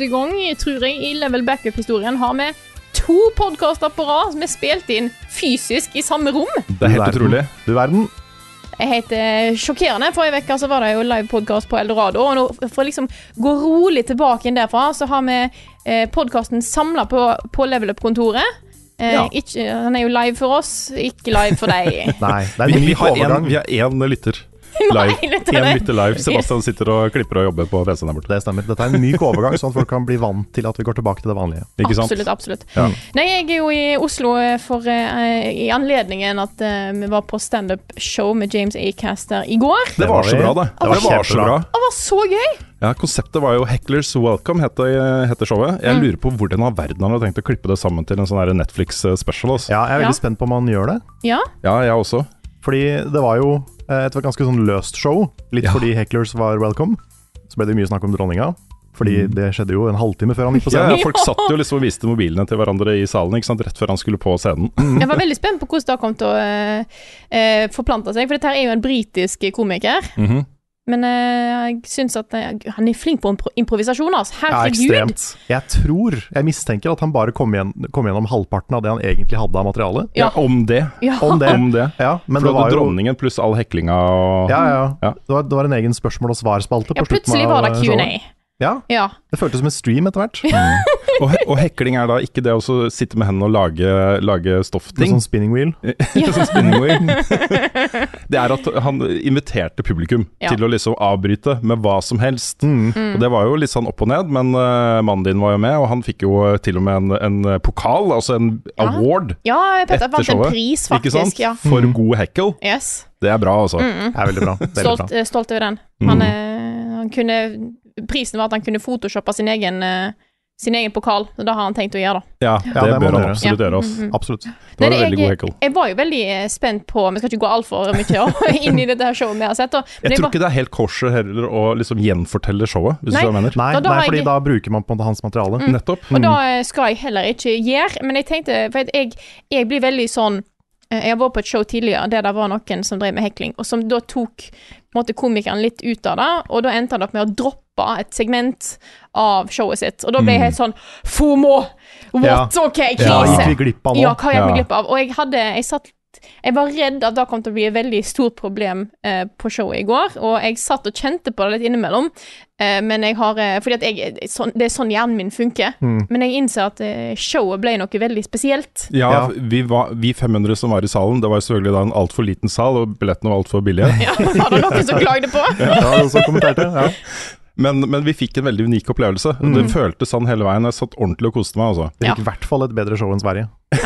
Første gang, tror jeg, i Level Backup-historien har vi to podkaster på rad som er spilt inn fysisk i samme rom. Det er helt utrolig. Du verden. Jeg heter Sjokkerende. Forrige uke så var det jo livepodkast på Eldorado. Og nå, for å liksom gå rolig tilbake inn derfra, så har vi eh, podkasten samla på, på Level Up-kontoret. Eh, Ja. ikke, han er jo live for oss, ikke live for deg. Nei, det er Vi, en vi, vi, har en, vi har én lytter live. det. lytter live. Sebastian sitter og klipper og jobber på PC-en der borte. Det stemmer. Dette er en myk overgang, sånn at folk kan bli vant til at vi går tilbake til det vanlige. Ikke sant? Absolutt, absolutt. Ja. Nei, jeg er jo i Oslo eh, for, uh, i anledningen at uh, vi var på standup-show med James Acaster i går. Det var så bra, det. Det var Det var så bra. Det var så gøy! Ja, Konseptet var jo Hecklers Welcome, heter, heter showet. Jeg lurer på hvordan av verden han har tenkt å klippe det sammen til en sånn Netflix-special. Altså. Ja, jeg er veldig Ja. spent på om han gjør det. Ja. Ja, jeg også. Fordi det var jo eh, et ganske sånn løst show. Litt Ja. fordi Hecklers var welcome. Så ble det mye snakk om dronninga. Fordi det skjedde jo en halvtime før han gikk på scenen. ja, Folk satt jo liksom og viste mobilene til hverandre i salen ikke sant? rett før han skulle på scenen. Jeg var veldig spent på hvordan det kom til å uh, uh, forplante seg, for dette er jo en britisk komiker. Mhm. Men eh, jeg syns at eh, han er flink på impro improvisasjon, altså. Ja, ekstremt. Jeg tror, jeg mistenker at han bare kom, igjen, kom gjennom halvparten av det han egentlig hadde av materiale. Ja, om det. Ja. Om det. Om det. Ja, men For det var jo dronningen pluss all heklinga og Ja, ja. Ja. Det, var, det var en egen spørsmål- og svarspalte Ja, slutten plutselig var det. Q&A. Ja, Ja. det føltes som en stream etter hvert. og, he- og hekling er da ikke det å sitte med hendene og lage, lage stoffting. sånn spinning wheel. Sånn spinning wheel. det er at han inviterte publikum Ja. til å liksom avbryte med hva som helst. Mm. Mm. Og Det var jo litt sånn opp og ned, men uh, mannen din var jo med, og han fikk jo til og med en, en pokal, altså en Ja. award, Ja, jeg Etter vant en showet. pris, ikke sant? faktisk. Ja. For god heckle. Yes. Det er bra, altså. Mm. Det er veldig bra. Veldig Stolt, bra. eh, stolt over den. Mm. Han, eh, han kunne Prisen var at han kunne photoshoppe sin egen, eh, sin egen pokal. Og det har han tenkt å gjøre, da. Ja, Ja, det, det bør han absolutt gjøre. Mm, -hmm. Absolutt. Det Nei, var en veldig veldig god jeg, heckle. jeg var jo veldig eh, spent på Vi skal ikke gå altfor mye inn i dette her showet vi har sett. Og, Men Jeg tror var- ikke det er helt kosher heller å liksom gjenfortelle showet, hvis Nei. du mener. Nei, Da- da nei, fordi jeg- da bruker man på hans materiale. Nettopp. Og da eh, skal jeg heller ikke gjøre, men jeg tenkte For jeg, jeg blir veldig sånn Jeg har vært på et show tidligere der det var noen som drev med hekling, og som da tok måte, komikeren litt ut av det, og da endte han opp med å droppe et segment av showet sitt. Og da ble jeg helt sånn FOMO! What? Ja. OK, Ja, krise! gikk vi glipp av nå? Ja, hva gikk vi glipp av? Og jeg hadde Jeg satt jeg var redd at det kom til å bli et veldig stort problem eh, på showet i går, og jeg satt og kjente på det litt innimellom, eh, men jeg har eh, Fordi at jeg, sånn, det er sånn hjernen min funker. Mm. Men jeg innser at eh, showet ble noe veldig spesielt. Ja, Ja. Vi, var, vi 500 som var i salen, det var selvfølgelig da en altfor liten sal, og billettene var altfor billige. Ja, var det noen som klagde på? Ja, noen som kommenterte. Ja. Men, men vi fikk en veldig unik opplevelse. Mm. Det føltes sånn hele veien. Jeg satt ordentlig og koste meg. Altså. Det Ja. fikk i hvert fall et bedre show enn Sverige.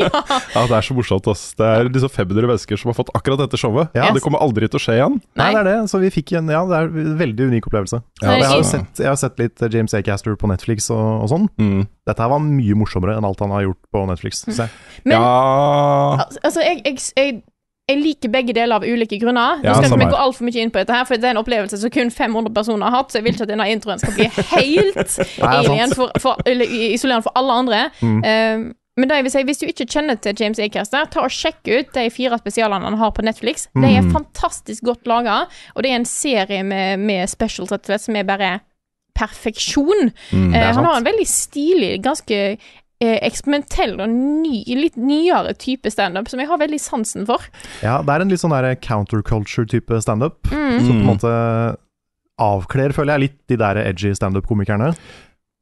ja. Ja, Det er så morsomt. ass. Det er disse 500 mennesker som har fått akkurat dette showet. Ja. Det kommer aldri til å skje igjen. Nei, Nei. det er det. Så vi fikk en Ja, det er en veldig unik opplevelse. Ja, jeg, har sett, jeg har sett litt James James Acaster på Netflix og, og sånn. Mm. Dette her var mye morsommere enn alt han har gjort på Netflix. Men ja altså, jeg, jeg, jeg, jeg liker begge deler av ulike grunner. Nå Ja, skal ikke vi gå altfor mye inn på dette, her for det er en opplevelse som kun 500 personer har hatt, så jeg vil ikke at denne introen skal bli helt alien for, for, eller isolerende for alle andre. Mm. Eh, men det jeg vil si, hvis du ikke kjenner til James Acaster, ta og sjekk ut de fire spesialene han har på Netflix. De er Mm. fantastisk godt laga, og det er en serie med, med specials som er bare perfeksjon. Mm. Eh, han har en veldig stilig, ganske eksperimentell og ny, litt nyere type standup som jeg har veldig sansen for. Ja, det er en litt sånn counterculture-type standup. Mm. Som på en Mm. måte avkler, føler jeg, litt de der edgy standup-komikerne.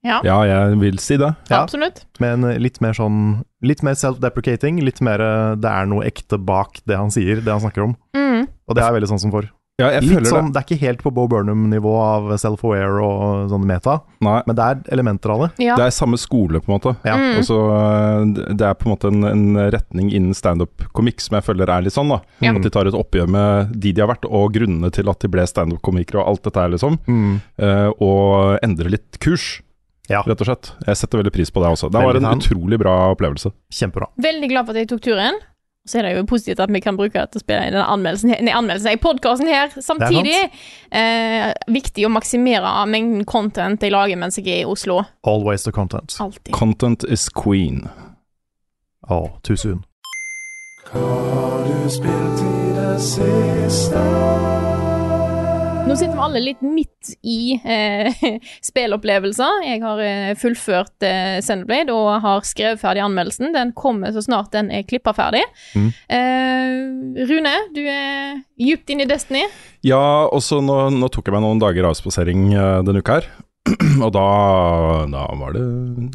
Ja, Ja, jeg vil si det. Ja. absolutt. Men litt mer sånn Litt mer self-deprecating. Litt mer eh, det er noe ekte bak det han sier, det han snakker om. Mm. og det er veldig sansen for. Ja, jeg Litt føler sånn, det er ikke helt på Bo Burnham-nivå av self-aware og sånn meta. Nei, men det er elementer av det. Ja. det er samme skole, på en måte. Ja. Mm. Også, øh, Det er på en måte en, en retning innen standup-komikk som jeg føler er litt sånn, da. Mm. At de tar et oppgjør med de de har vært, og grunnene til at de ble standup-komikere og alt dette her, liksom. Mm. Uh, og endre litt kurs, Ja, rett og slett. Jeg setter veldig pris på det også. Det var en fan. utrolig bra opplevelse. kjempebra. Veldig glad for at jeg tok turen. Så er det jo positivt at vi kan bruke det til å spille inn denne anmeldelsen, her- nei, anmeldelsen i podkasten her samtidig. Eh, viktig å maksimere mengden content jeg lager mens jeg er i Oslo. Always the content. Altid. Content is queen. Oh, too soon. Nå sitter vi alle litt midt i eh, spillopplevelser. Jeg har eh, fullført eh, Sendeblade og har skrevet ferdig anmeldelsen. Den kommer så snart den er klippa ferdig. Mm. Eh, Rune, du er djupt inne i Destiny. Ja, også nå, nå tok jeg meg noen dager avspasering eh, denne uka her. og da, da var det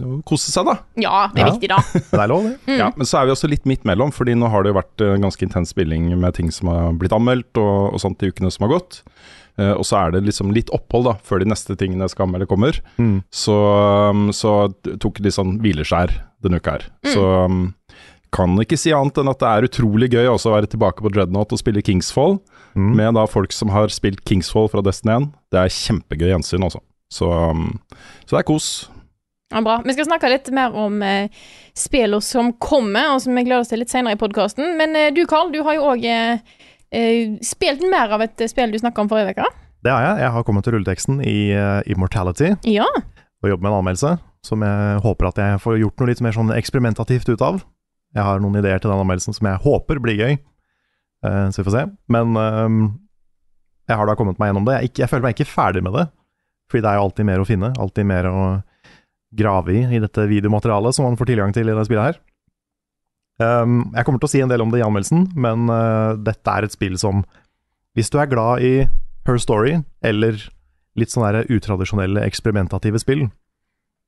å kose seg, da. Ja, det er Ja. viktig, da. Det er lov, det. Mm. Ja, men så er vi også litt midt mellom, fordi nå har det vært eh, ganske intens spilling med ting som har blitt anmeldt og, og sånt i ukene som har gått. Eh, og så er det liksom litt opphold da, før de neste tingene skal anmelde kommer. Mm. Så, um, så tok de sånn hvileskjær denne uka her. Så um, kan ikke si annet enn at det er utrolig gøy også å være tilbake på Dreadnought og spille Kingsfall, Mm. med da folk som har spilt Kingsfall fra Destiny 1. Det er kjempegøy gjensyn, også. Så, um, så det er kos. Ja, bra. Vi skal snakke litt mer om eh, spillene som kommer, og som vi gleder oss til litt senere i podkasten. Men eh, du, Carl, du har jo òg eh, spilt mer av et eh, spill du snakka om forrige uke. Det har jeg. Jeg har kommet til rulleteksten i uh, Immortality Ja. og jobber med en anmeldelse som jeg håper at jeg får gjort noe litt mer sånn eksperimentativt ut av. Jeg har noen ideer til den anmeldelsen som jeg håper blir gøy, uh, så vi får se. Men ehm, jeg har da kommet meg gjennom det. Jeg, ikke, jeg føler meg ikke ferdig med det, fordi det er jo alltid mer å finne. Alltid mer å grave i i dette videomaterialet som man får tilgang til i det spillet her. Ehm, jeg kommer til å si en del om det i anmeldelsen, men uh, dette er et spill som Hvis du er glad i Her Story, eller litt sånn der utradisjonelle, eksperimentative spill,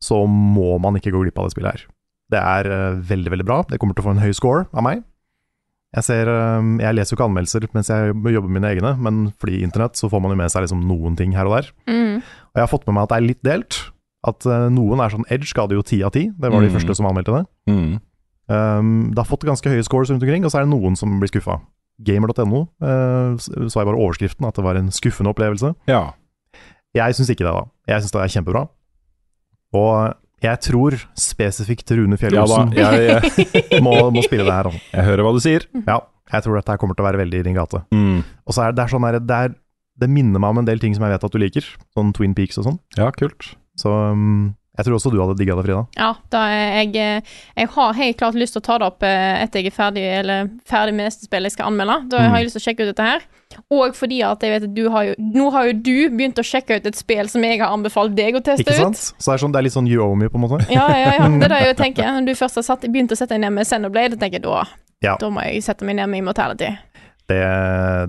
så må man ikke gå glipp av det spillet her. Det er uh, veldig, veldig bra. Det kommer til å få en høy score av meg. Jeg ser eh, Jeg leser jo ikke anmeldelser mens jeg jobber med mine egne, men fordi internett så får man jo med seg liksom noen ting her og der. Mm. Og jeg har fått med meg at det er litt delt. At eh, noen er sånn Edge ga det jo ti av ti. Det var de Mm. første som anmeldte det. Mm. Um, det har fått ganske høye scores rundt omkring, og så er det noen som blir skuffa. Gamer.no uh, så jeg bare overskriften at det var en skuffende opplevelse. Ja. Jeg syns ikke det, da. Jeg syns det er kjempebra. Og jeg tror spesifikt Rune Fjell ja jeg, jeg, må, må spille det her. Da. jeg hører hva du sier. Ja, jeg tror dette her kommer til å være veldig i din gate. Mm. Og så er det, det er sånn der, det, er, det minner meg om en del ting som jeg vet at du liker, sånn Twin Peaks og sånn. Ja, kult. Så um, jeg tror også du hadde digga det, Frida. Ja, da er jeg eh, Jeg har helt klart lyst til å ta det opp eh, etter jeg er ferdig Eller ferdig med neste spill jeg skal anmelde. Da Mm. har jeg lyst til å sjekke ut dette her. Og fordi at jeg vet at du har jo Nå har jo du begynt å sjekke ut et spill som jeg har anbefalt deg å teste ut. Ikke sant? ut. Så det er, sånn, det er litt sånn you owe me, på en måte. Ja, ja, ja. Det er det jeg tenker. Når du først har satt, begynt å sette deg ned med Xenoblade, tenker jeg da Ja. Da må jeg sette meg ned med Immortality. Det,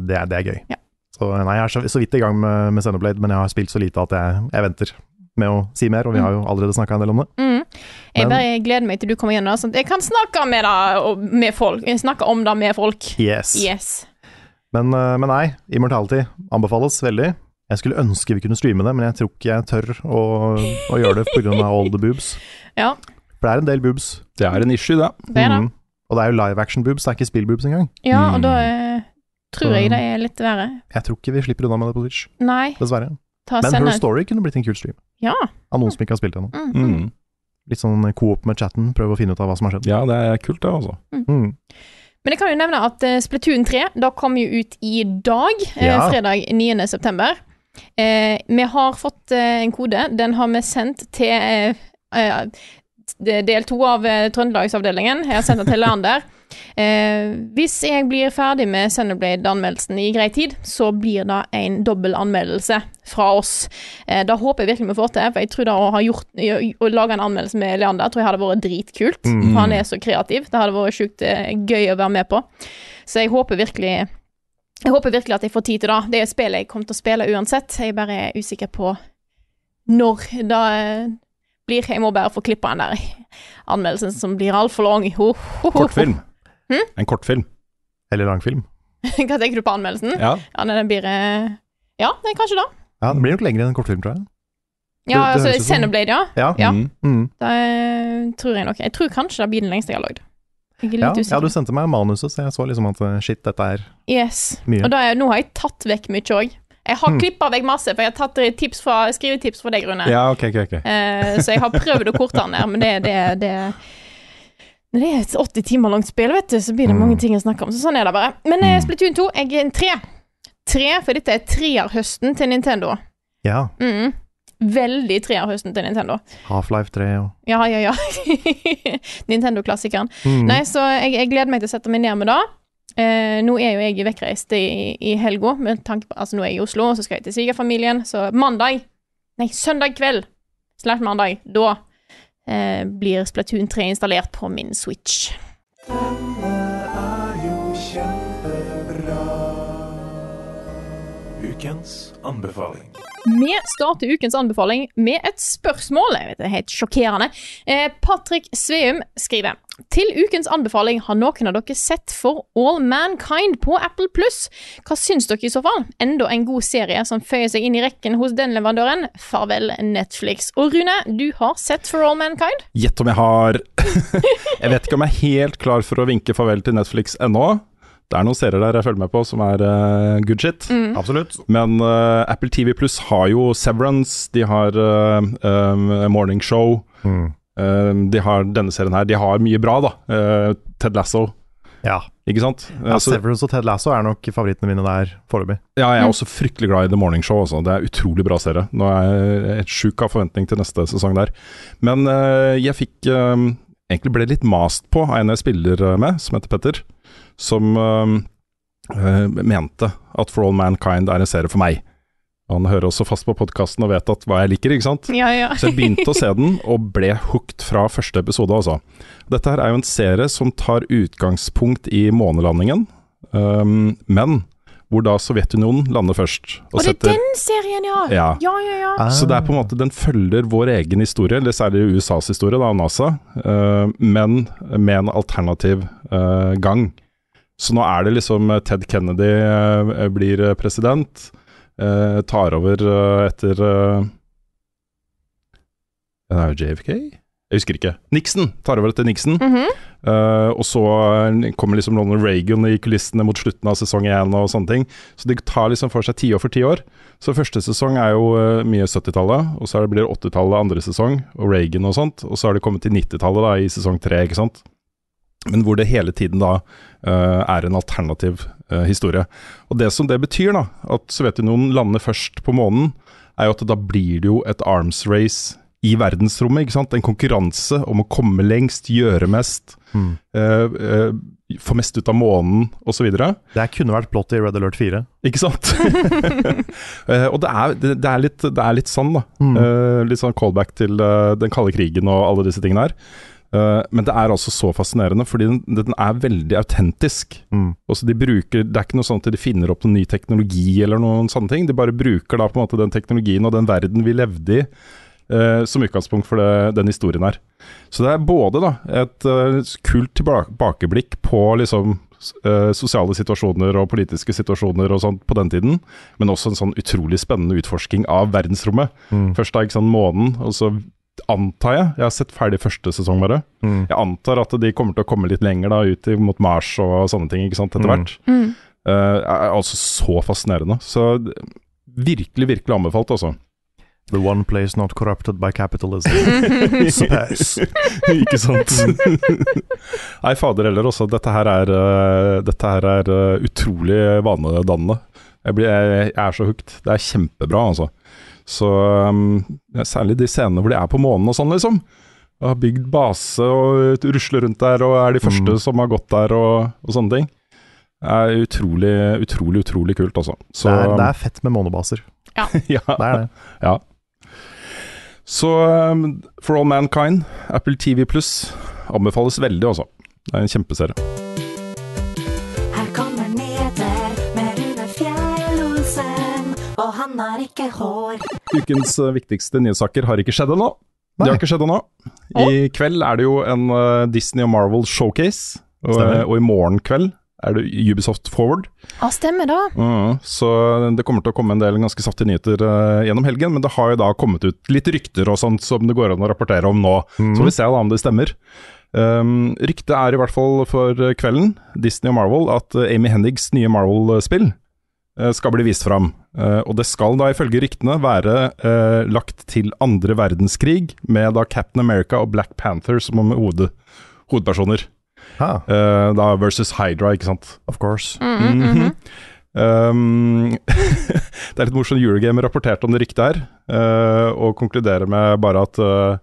det, er, det er gøy. Ja. Så nei, jeg er så, så vidt i gang med, med Xenoblade, men jeg har spilt så lite at jeg, jeg venter med å si mer, og vi har jo allerede snakka en del om det. Mm. Jeg Men- bare gleder meg til du kommer igjen, sånn at jeg kan snakke med det med folk. snakke om det med folk. Yes. Yes. Men, eh, men nei, Immortality anbefales veldig. Jeg skulle ønske vi kunne streame det, men jeg tror ikke jeg tør å, å gjøre det pga. all the boobs. Ja, For det er en del boobs. Det er en issue, det. det er det. Mm. Og det er jo live action boobs, det er ikke spill-boobs engang. Ja, og Mm. da eh, tror jeg det er litt verre. Jeg tror ikke vi slipper unna med det på Twitch, Nei, dessverre. Ta Men Her Story kunne blitt en kul stream. Ja. Av noen som ikke har spilt det ennå. Mm, mm. Mm. Litt sånn coop med chatten, prøve å finne ut av hva som har skjedd. Ja, det er kult, det, altså. Mm. Men jeg kan jo nevne at uh, Splatoon 3 da kom jo ut i dag, eh, Ja. fredag 9. september. Eh, vi har fått eh, en kode. Den har vi sendt til eh, eh, del to av eh, Trøndelagsavdelingen. Jeg har sendt den til Leander. Eh, hvis jeg blir ferdig med Senderblade-anmeldelsen i grei tid, så blir det en dobbel anmeldelse fra oss. Eh, da håper jeg virkelig vi får til, for jeg tror det å ha gjort Å lage en anmeldelse med Leander tror jeg hadde vært dritkult. Mm. Han er så kreativ. Det hadde vært sjukt eh, gøy å være med på. Så jeg håper virkelig Jeg håper virkelig at jeg får tid til det. Det er spillet jeg kommer til å spille uansett. Jeg bare er usikker på når det eh, blir. Jeg må bare få klippa den der anmeldelsen som blir altfor lang. Ho, ho. Kortfilm. Hm? En kortfilm. Eller langfilm. Hva tenker du på anmeldelsen? Ja. Ja, den blir Ja, det er kanskje da. Ja, det blir nok lenger enn en kortfilm, tror jeg. Ja, Det- det altså Xenoblade, ja. Ja. Ja. Mm. Mm. Det eh, tror jeg nok. Jeg tror kanskje det blir den lengste jeg har lagd. Ja, ja, du sendte meg manuset, så jeg så liksom at eh, shit, dette er Yes. Mye. Og da er, nå har jeg tatt vekk mye òg. Jeg har mm. klippa vekk masse, for jeg har tatt eh, tips fra, skrivetips fra deg, Rune. ja, ok, ok. ok. Eh, så jeg har prøvd å korte den ned, men det, det, det Når det er et 80 timer langt spill, vet du, så blir det mange Mm. ting å snakke om. Så sånn er det bare. Men eh, Mm. Splatoon 2, jeg er en tre. Tre, for dette er treerhøsten til Nintendo. Ja. Mm. Veldig treerhøsten til Nintendo. Half-Life 3 og Ja, ja, ja. Nintendo-klassikeren. Mm. Nei, så jeg, jeg gleder meg til å sette meg ned med det. Eh, nå er jo jeg vekkreist i, i helga, med tanke på Altså, nå er jeg i Oslo, og så skal jeg til svigerfamilien, så mandag Nei, søndag kveld slash mandag, da eh, blir Splatoon 3 installert på min Switch. Ukens anbefaling. Vi starter ukens anbefaling med et spørsmål. Jeg vet, det er helt sjokkerende. Eh, Patrick Sveum skriver Til ukens anbefaling har noen av dere sett For All Mankind på Apple Pluss. Hva syns dere i så fall? Enda en god serie som føyer seg inn i rekken hos den leverandøren. Farvel, Netflix. Og Rune, du har sett For All Mankind? Gjett om jeg har Jeg vet ikke om jeg er helt klar for å vinke farvel til Netflix ennå. Det er noen serier der jeg følger med på som er uh, good shit. Absolutt. Men uh, Apple TV Pluss har jo Severance, de har uh, um, Morning Show, Mm. de har denne serien her. De har mye bra, da. Ted Lasso, Ja. ikke sant? ja Altså, Severance og Ted Lasso er nok favorittene mine der foreløpig. ja, jeg er Mm. også fryktelig glad i The Morning Show. Også. Det er utrolig bra serie. Nå er jeg sjuk av forventning til neste sesong der. Men jeg fikk Egentlig ble litt mast på av en jeg spiller med, som heter Petter, som eh, eh, mente at For All Mankind er en serie for meg. Han hører også fast på podkasten og vet at hva jeg liker, ikke sant? Ja, ja. Så jeg begynte å se den, og ble hooked fra første episode, altså. Dette her er jo en serie som tar utgangspunkt i månelandingen, um, men hvor da Sovjetunionen lander først. Og det er den serien, ja! Ja. Ja, ja, ja. Ah. Så det er på en måte, den følger vår egen historie, eller særlig USAs historie, da, NASA, uh, men med en alternativ uh, gang. Så nå er det liksom eh, Ted Kennedy eh, blir eh, president, tar over etter Det er jo JFK? Jeg husker ikke. Nixon tar over etter Nixon. Mm -hmm. uh, og så kommer liksom Ronald Reagan i kulissene mot slutten av sesong én og sånne ting. Så de tar liksom for seg tiår for tiår. Så første sesong er jo mye 70-tallet, og så blir det 80-tallet andre sesong, og Reagan og sånt. Og så har det kommet til 90-tallet i sesong tre, ikke sant. Men hvor det hele tiden da uh, er en alternativ uh, historie. Og det som det betyr, da, at Sovjetunionen lander først på månen, er jo at da blir det jo et arms race i verdensrommet, ikke sant? En konkurranse om å komme lengst, gjøre mest, Mm. uh, få mest ut av månen, osv. Det kunne vært plott i Red Alert 4. Ikke sant? Og det er, det, er litt, det er litt sånn, da. Mm. Litt sånn callback til den kalde krigen og alle disse tingene her. Eh, men det er altså så fascinerende, fordi den, den er veldig autentisk. Mm. De bruker, Det er ikke noe sånn at de finner opp noen ny teknologi eller noen sånne ting. De bare bruker da på en måte den teknologien og den verden vi levde i, uh, som utgangspunkt for det, den historien her. Så det er både da et uh, kult tilbakeblikk på liksom sosiale situasjoner og politiske situasjoner og sånt på den tiden, men også en sånn utrolig spennende utforsking av verdensrommet. Mm. Først da ikke sånn månen, og så antar jeg Jeg har sett ferdig første sesong bare. Mm. Jeg antar at de kommer til å komme litt lenger da ut mot Mars og sånne ting ikke sant, etter Mm. hvert. Mm. Eh, er altså så fascinerende. Så virkelig, virkelig anbefalt, altså. The one place not corrupted by capitalism. Ikke sant? Nei, fader heller også. Dette her er, uh, dette her er uh, utrolig vanedannende. Jeg, blir, jeg, jeg er så hooked. Det er kjempebra, altså. Så um, ja, Særlig de scenene hvor de er på månen og sånn, liksom. Og har bygd base og rusler rundt der og er de første Mm. som har gått der og, og sånne ting. Det er utrolig, utrolig, utrolig kult, altså. Det, det er fett med månebaser. ja, Det er det. ja. Så um, For All Mankind, Apple TV Pluss, anbefales veldig, altså. Det er en kjempeserie. Han har ikke hår. Ukens uh, viktigste nyhetssaker har ikke skjedd ennå. Det har ikke skjedd ennå. I kveld er det jo en uh, Disney og Marvel showcase, og, og i morgen kveld er det Ubisoft Forward. Ja, stemmer da. Mm, så det kommer til å komme en del ganske saftige nyheter uh, gjennom helgen, men det har jo da kommet ut litt rykter og sånt som det går an å rapportere om nå. Så får vi se da om det stemmer. Um, ryktet er i hvert fall for kvelden, Disney og Marvel, at eh, Amy Hennigs nye Marvel-spill eh, skal bli vist fram. Eh, og det skal da ifølge ryktene være eh, lagt til andre verdenskrig, med da Captain America og Black Panther som hode, hovedpersoner. Ha, Eh, da versus Hydra, ikke sant. of course. Mhm. Um, det er litt morsomt. Eurogame rapporterte om det ryktet her, uh, og konkluderer med bare at uh,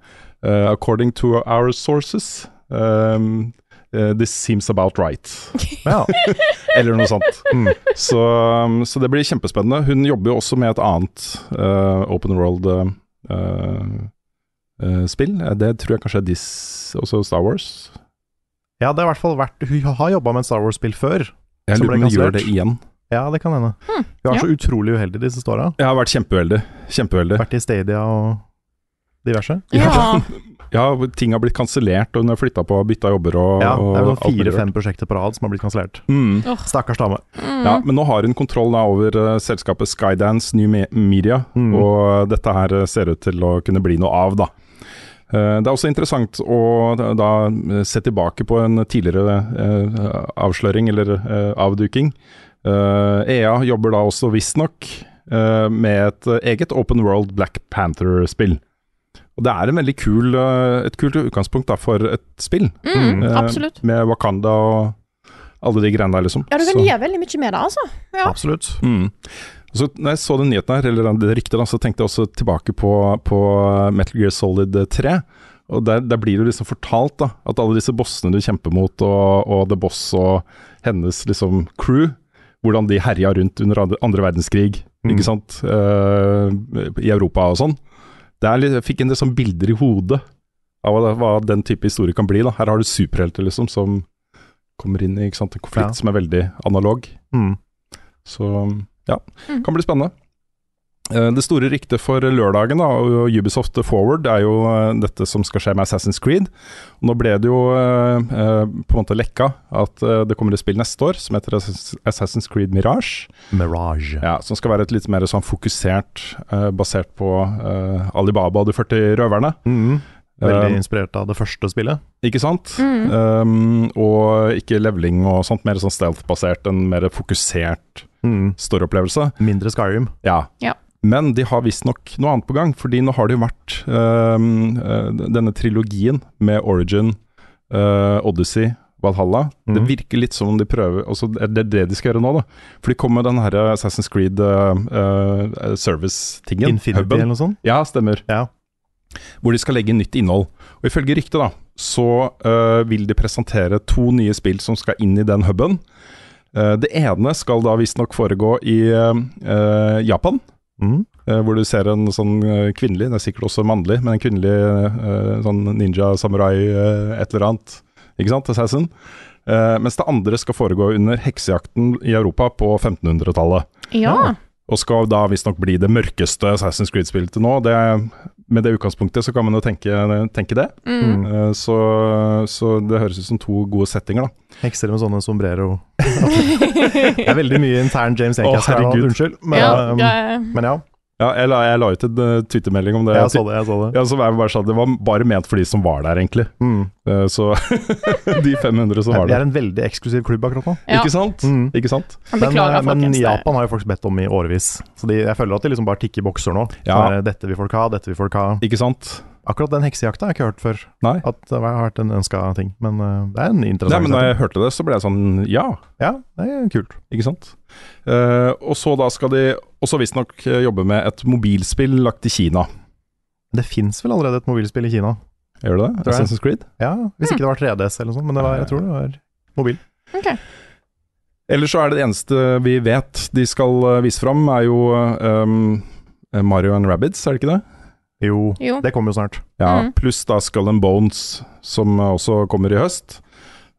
uh, according to our sources um, eh, This seems about right. Ja. Eller noe sånt. Mm. Så, um, så det blir kjempespennende. Hun jobber jo også med et annet uh, open world-spill. Uh. Eh, Det tror jeg kanskje er Dis, også Star Wars. ja, det har i hvert fall vært Hun har jobba med et Star Wars-spill før. Jeg lurer på om hun gjør det igjen. Ja, det kan hende. Hun har ja. så utrolig uheldig disse åra. Jeg har vært kjempeuheldig. Kjempeuheldig. Vært i Stadia og diverse. Ja. Ja, ting har blitt kansellert, og hun har flytta på og bytta jobber og, Ja, det er fire-fem prosjekter på rad som har blitt kansellert. Mm. Stakkars dame. Ja, men nå har hun kontroll da over uh, selskapet Skydance New Me Media, Mm. og dette her eh, ser ut til å kunne bli noe av, da. Uh, Det er også interessant å da- da eh, se tilbake på en tidligere uh, avsløring, eller eh, avduking. Eh, EA jobber da også visstnok eh, med et eh, eget Open World Black Panther-spill. Og det er en veldig kul, eh, et kult utgangspunkt da for et spill. Mm, Eh, absolutt. Med Wakanda og alle de greiene der, liksom. Ja, du kan Så- gjøre veldig mye med det, altså. Ja. Absolutt. Mm. Så når jeg så den nyheten her, eller det ryktet, da, så tenkte jeg også tilbake på, på Metal Gear Solid 3. Og der, der blir det jo liksom fortalt da, at alle disse bossene du kjemper mot, og, og The Boss og hennes liksom crew, hvordan de herja rundt under andre- andre verdenskrig, Mm. ikke sant, uh, i Europa og sånn. Det er litt, jeg fikk en del sånn bilder i hodet av hva, hva den type historie kan bli. da. Her har du superhelter liksom, som kommer inn i ikke sant, en konflikt Ja. som er veldig analog. Mm. Så ja, Mm. kan bli spennende. Eh, Det store ryktet for lørdagen da, og Ubisoft Forward er jo eh, dette som skal skje med Assassin's Creed. Nå ble det jo eh, eh, på en måte lekka at det kommer et spill neste år som heter Assassin's Creed Mirage. Mirage. Ja, Som skal være et litt mer sånn fokusert, eh, basert på eh, Alibaba og de 40 røverne. Mm. Veldig inspirert av det første spillet. ikke sant? Mm. Um, og ikke leveling og sånt, mer sånn stealth-basert, en mer fokusert Mm. storyopplevelse. Mindre Skyrim. Ja. Ja. Men de har visstnok noe annet på gang, fordi nå har det jo vært øh, denne trilogien med Origin, øh, Odyssey, Valhalla. Det Mhm. virker litt som om de prøver altså Det er det de skal gjøre nå, da. For de kommer med den her Assassin's Creed øh, service-tingen. Infinity hubben. eller noe sånt. Ja, stemmer. Ja. Hvor de skal legge nytt innhold. Og ifølge ryktet, da, så vil de presentere to nye spill som skal inn i den huben. Det ene skal da visstnok foregå i Japan. Mm. Eh, hvor du ser en sånn eh, kvinnelig, det er sikkert også mannlig, men en kvinnelig eh, sånn ninja, samurai, et eller annet. Ikke sant? Assassin. Eh, mens det andre skal foregå under heksejakten i Europa på 1500-tallet. Ja. Og skal da visstnok bli det mørkeste Assassin's Creed-spillet til nå. Det, med det utgangspunktet så kan man jo tenke, tenke det. Mm. Uh, så, så det høres ut som to gode settinger, da. Hekser med sånne sombrero. det er veldig mye intern James Å, oh, her unnskyld. Men ja, um, ja. men ja, Ja, jeg la, jeg la ut en uh, twittermelding om det. jeg så det. Jeg så det. Ja, som jeg bare sånn, Det var bare ment for de som var der, egentlig. Mm. Uh, så de 500 som var der. Vi er en veldig eksklusiv klubb akkurat nå. Ja. Ikke sant? Mm. Ikke sant? Jeg Men, Beklager, eh, men Japan har jo folk bedt om i årevis. Så de, jeg føler at de liksom bare tikker bokser nå. Ja. Sånn, eh, dette vil folk ha, dette vil folk ha. Ikke sant? Akkurat den heksejakta har jeg ikke hørt før. Nei. At det har vært en ønska ting. Men eh, det er en Nei, interessant men da jeg hørte det, så ble jeg sånn Ja, Ja, det er kult. ikke sant? Uh, og så da skal de også visstnok eh, jobbe med et mobilspill lagt i Kina. Det fins vel allerede et mobilspill i Kina? Gjør det det? Assassin's Creed? Ja, Hvis ikke det var 3DS eller noe sånt, men det var, jeg tror det var mobil. Okay. Ellers så er det det eneste vi vet de skal vise fram, er jo um, Mario and Rabbids, er det ikke det? Jo, Jo. det kommer jo snart. Ja, Mm. Pluss da Skull and Bones, som også kommer i høst.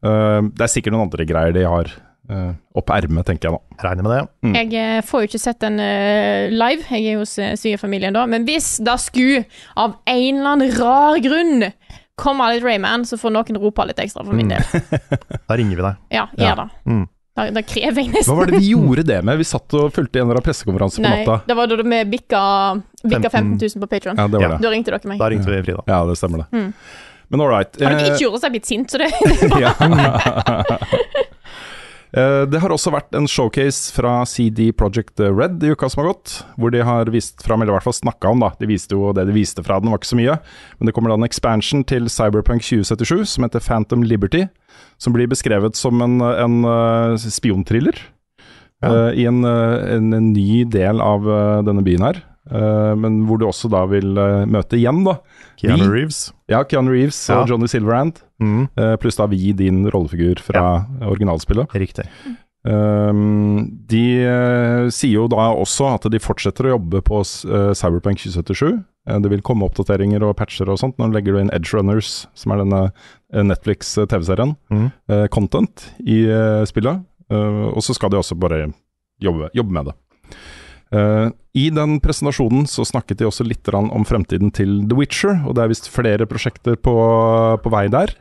Uh, det er sikkert noen andre greier de har uh, opp ermet, tenker jeg nå. Regner med det. Mm. Jeg eh, får jo ikke sett den uh, live, jeg er hos uh, svigerfamilien da, men hvis da skulle, av en eller annen rar grunn, komme litt Rayman, så får noen rope litt ekstra for min del. Da ringer vi deg. Ja, Ja. gjør det. Mm. Da, da krever jeg nesten Hva var det vi gjorde det med? Vi satt og fulgte en eller annen pressekonferanse på Nei, natta. det var da vi bikka, bikka 15 15 000 på Patron. Ja, det var det. Da ringte dere meg. Da ringte vi Frida. Ja, det stemmer det. Mm. Men all right. Har dere eh, ikke gjort oss, jeg er blitt sint, så det ja. Eh, Det har også vært en showcase fra CD Project Red i uka som har gått, hvor de har vist fram, eller i hvert fall snakka om, da. De viste jo det de viste fra den, var ikke så mye. Men det kommer da en expansion til Cyberpunk 2077 som heter Phantom Liberty. Som blir beskrevet som en, en eh, spionthriller. Ja. uh, I en, eh, en, en ny del av eh, denne byen her. Uh, men hvor du også da vil eh, møte igjen, da. Keanu Reeves. Ja, Keanu Reeves Ja. og Johnny Silverhand. Mm, Eh, pluss da vi, din rollefigur fra originalspillet. riktig. Um, de uh, sier jo da også at de fortsetter å jobbe på uh, Cyberpunk 2077. Uh, det vil komme oppdateringer og patcher og sånt. Nå legger du inn Edge Runners, som er denne Netflix-TV-serien, Mm. content i spillet. Og så skal de også bare jobbe, jobbe med det. Uh, I den presentasjonen så snakket de også litt om fremtiden til The Witcher, og det er visst flere prosjekter på, på vei der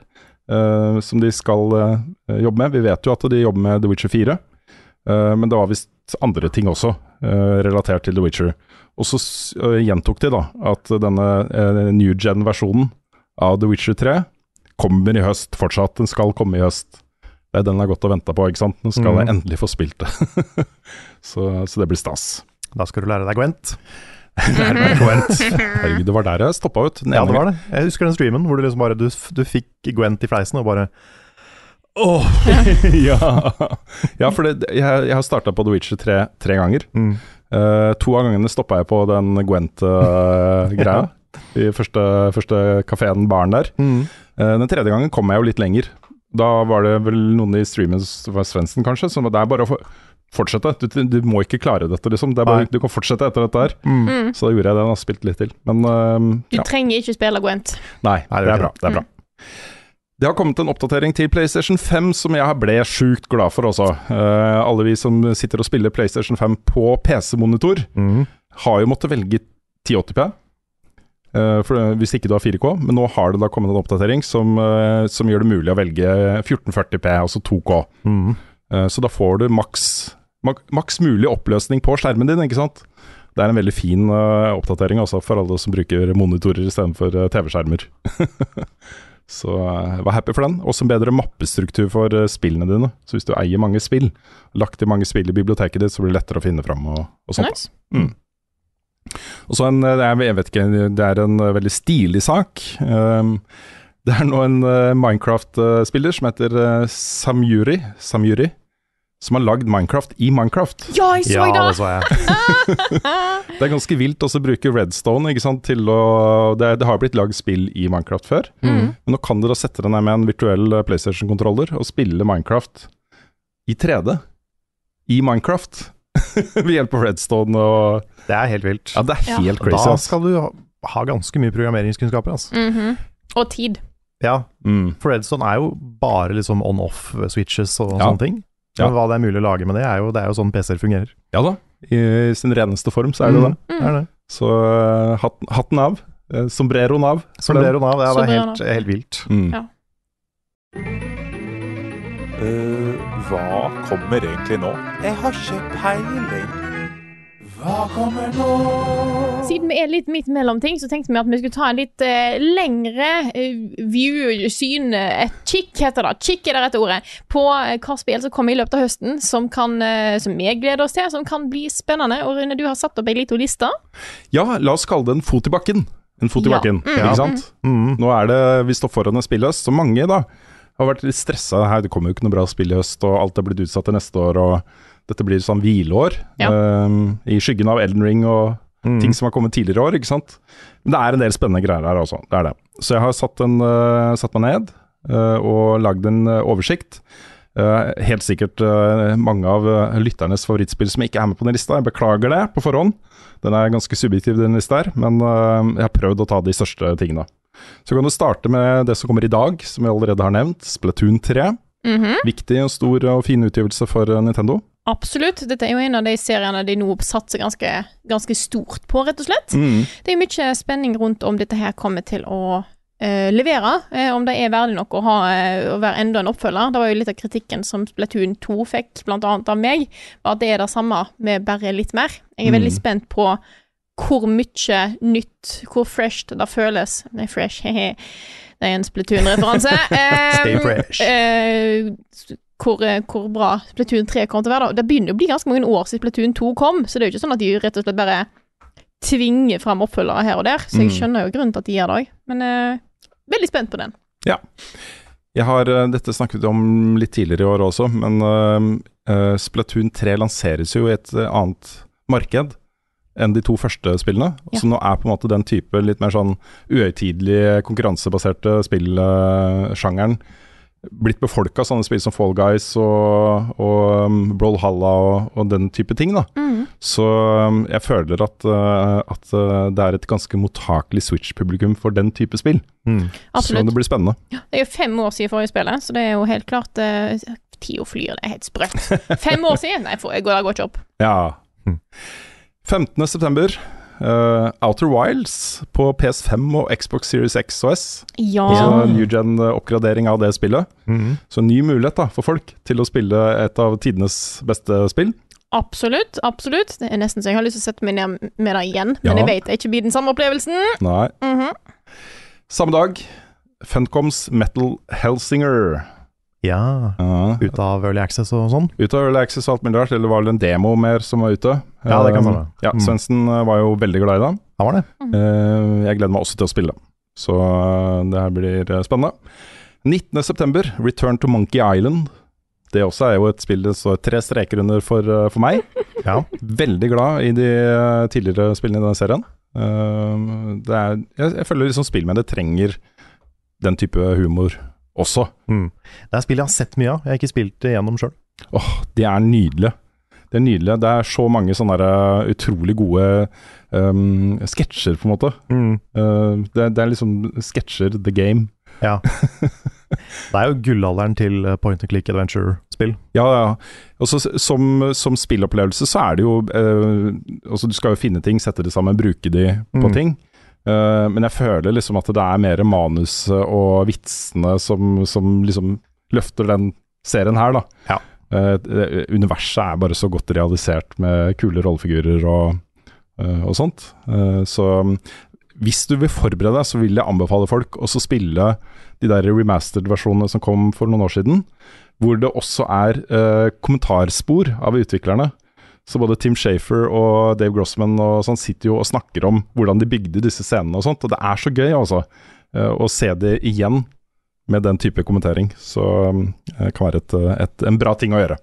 som de skal eh, jobbe med. Vi vet jo at de jobber med The Witcher 4, eh, men det var visst andre ting også eh, relatert til The Witcher. Og så eh, gjentok de da at denne eh, new gen-versjonen av The Witcher 3 kommer i høst fortsatt. Den skal komme i høst. Det er den jeg har gått og venta på, ikke sant. Nå skal mm. jeg endelig få spilt det. så, så det blir stas. Da skal du lære deg Gwent. Herregud, det var der jeg stoppa ut. Ja, det var det. Jeg husker den streamen hvor du liksom bare Du, du fikk Gwent i fleisen og bare Åh, ja. ja, for det, jeg, jeg har starta på The Witcher tre, tre ganger. mm. Uh, to av gangene stoppa jeg på den Gwent-greia. I første, første kafeen, baren der. Mm. Uh, den tredje gangen kom jeg jo litt lenger. Da var det vel noen i streamen, det var Svendsen kanskje, som var der bare å for- fortsette. Du, du må ikke klare dette, liksom. Det er bare, du kan fortsette etter dette her. Mm. Mm. Så da gjorde jeg det, Jeg har spilt litt til. Men uh, Du ja. trenger ikke spille Gwent. Nei, Nei, det er bra. Det er bra. Det har kommet en oppdatering til PlayStation 5 som jeg ble sjukt glad for også. Uh, alle vi som sitter og spiller PlayStation 5 på PC-monitor, Mm. har jo måttet velge 1080P. Uh, for, det- hvis ikke du har 4K, men nå har det da kommet en oppdatering som, eh, som gjør det mulig å velge 1440P, altså 2K. Mm. Eh, så da får du maks, mak, maks mulig oppløsning på skjermen din, ikke sant. Det er en veldig fin uh, oppdatering også for alle som bruker monitorer istedenfor uh, TV-skjermer. så uh, vær happy for den. Også en bedre mappestruktur for eh, spillene dine. Så hvis du eier mange spill, lagt i mange spill i biblioteket ditt, så blir det lettere å finne fram og, og sånt. Nice. Mm. Og så en, eh, jeg vet ikke, det er en eh, veldig stilig sak. Um, det er nå en eh, Minecraft-spiller som heter eh, Samyuri, Samyuri, som har lagd Minecraft i Minecraft. Ja, jeg så Ja, det det! så jeg. Det er ganske vilt også å bruke Redstone ikke sant, til å Det, det har blitt lagd spill i Minecraft før, Mm. men nå kan dere sette deg ned med en virtuell eh, PlayStation-kontroller og spille Minecraft i 3D. I Minecraft. Ved hjelp av Redstone og Det er helt vilt. Ja, det er Ja. helt crazy. da skal du ha, ha ganske mye programmeringskunnskaper, altså. Mhm. Og tid. Ja, Mm. for Redstone er jo bare liksom on-off-switches og Ja. sånne ting. Men hva det er mulig å lage med det, er jo, det er jo sånn PC-er fungerer. Ja da, i sin reneste form så er det Mm. det. Mm. er det. Så eh, hatten, hatten av. Sombreroen av. Sombreroen av, Nav, det er helt, helt vilt. Mm. Ja. Uh, hva kommer egentlig nå? Jeg har ikke peiling. Hva kommer nå? Siden vi er litt midt mellom ting, så tenkte vi at vi skulle ta en litt eh, lengre eh, view-syn, eh, et kikk heter det, kikk er det rette ordet, på eh, hva spill som kommer i løpet av høsten, som, kan, eh, som vi gleder oss til, som kan bli spennende. Og Rune, du har satt opp ei lita liste. Ja, la oss kalle det en fot i bakken. En fot i Ja. bakken, Mm. ikke sant? Mm. Nå er det, vi står foran en spillhøst, så mange da har vært litt stressa. Det kommer jo ikke noe bra spill i høst, og alt er blitt utsatt til neste år, og dette blir sånn hvileår. Ja. eh, I skyggen av Elden Ring og Mm. ting som har kommet tidligere i år, ikke sant. Men det er en del spennende greier her også, det er det. Så jeg har satt, en, uh, satt meg ned uh, og lagd en eh, oversikt. Uh, helt sikkert mange av lytternes favorittspill som ikke er med på den lista. Jeg beklager det på forhånd. Den er ganske subjektiv, den lista her, men jeg har prøvd å ta de største tingene. Så kan du starte med det som kommer i dag, som vi allerede har nevnt. Splatoon 3. Mhm. Viktig og stor og fin utgivelse for Nintendo. Absolutt. Dette er jo en av de seriene de nå satser ganske, ganske stort på, rett og slett. Mm. Det er mye spenning rundt om dette her kommer til å eh, levere, eh, om det er verdig nok å, ha, eh, å være enda en oppfølger. Det var jo litt av kritikken som Splatoon 2 fikk, annet av meg, var at det er det samme med bare litt mer. Jeg er veldig Mm. spent på hvor mye nytt, hvor fresh det føles Nei, fresh, he-he. Det er en Splatoon-referanse. Stay fresh. eh, hvor, eh, hvor bra Splatoon 3 kommer til å være. da. Det begynner å bli ganske mange år siden Splatoon 2 kom, så det er jo ikke sånn at de rett og slett bare tvinger fram oppfølgere her og der. Så jeg Mm. skjønner jo grunnen til at de gjør det òg. Men eh, veldig spent på den. Ja. Jeg har, eh, Dette snakket om litt tidligere i år også, men uh, Splatoon 3 lanseres jo i et annet marked enn de to første spillene. Ja. Så nå er på en måte den type litt mer sånn uhøytidelige, konkurransebaserte spillsjangeren blitt befolka, sånne spill som Fall Guys og, og um, Brawlhalla og, og den type ting. da. Så um, jeg føler at, uh, at uh, det er et ganske mottakelig Switch-publikum for den type spill. Mm. Så det blir spennende. Det er jo fem år siden forrige spillet, så det er jo helt klart uh, Tida flyr, det er helt sprøtt. Fem år siden? Nei, for, jeg går, det går ikke opp. Ja. 15. september. Uh, Outer Wilds på PS5 og Xbox Series X og S. Ja. Altså new gen-oppgradering av det spillet. Mhm. Så en ny mulighet da, for folk til å spille et av tidenes beste spill. Absolutt. Absolutt. Det er nesten så jeg har lyst til å sette meg ned med det igjen, men jeg vet det ikke blir den samme opplevelsen. Nei. Mhm. Samme dag, Funcoms Metal Hellsinger. Ja. Ja. Ut av Early Access og sånn. Ut av Early Access og alt mulig rart, eller var det en demo mer som var ute? Ja, det kan stemme. Ja, Mm. Svendsen uh, var jo veldig glad i det. Han var det. Mm. jeg gleder meg også til å spille. Så det her blir spennende. 19.9. Return to Monkey Island. Det også er jo et spill det står tre streker under for, for meg. Ja. Veldig glad i de tidligere spillene i denne serien. Det er, jeg, jeg føler liksom spill med det trenger den type humor også. Mm. Det er spill jeg har sett mye av. Jeg har ikke spilt det gjennom sjøl. Åh, det er nydelig. Det er nydelig. Det er så mange sånne der, uh, utrolig gode um, sketsjer, på en måte. Uh, det, det er liksom sketsjer, the game. Ja. det er jo gullalderen til eh, point and click adventure-spill. Ja, ja. Også, som, som spillopplevelse så er det jo uh, altså Du skal jo finne ting, sette det sammen, bruke de på Mm. ting. Uh, men jeg føler liksom at det er mer manuset og vitsene som, som liksom løfter den serien her, da. Ja. Uh, universet er bare så godt realisert med kule rollefigurer og, uh, og sånt. Så um, hvis du vil forberede deg, så vil jeg anbefale folk å spille de der remastered-versjonene som kom for noen år siden, hvor det også er kommentarspor av utviklerne. Så både Tim Shafer og Dave Grossman og sånn sitter jo og snakker om hvordan de bygde disse scenene og sånt, og det er så gøy, altså. uh, å se det igjen med den type kommentering. Så um, det kan være et, et, en bra ting å gjøre.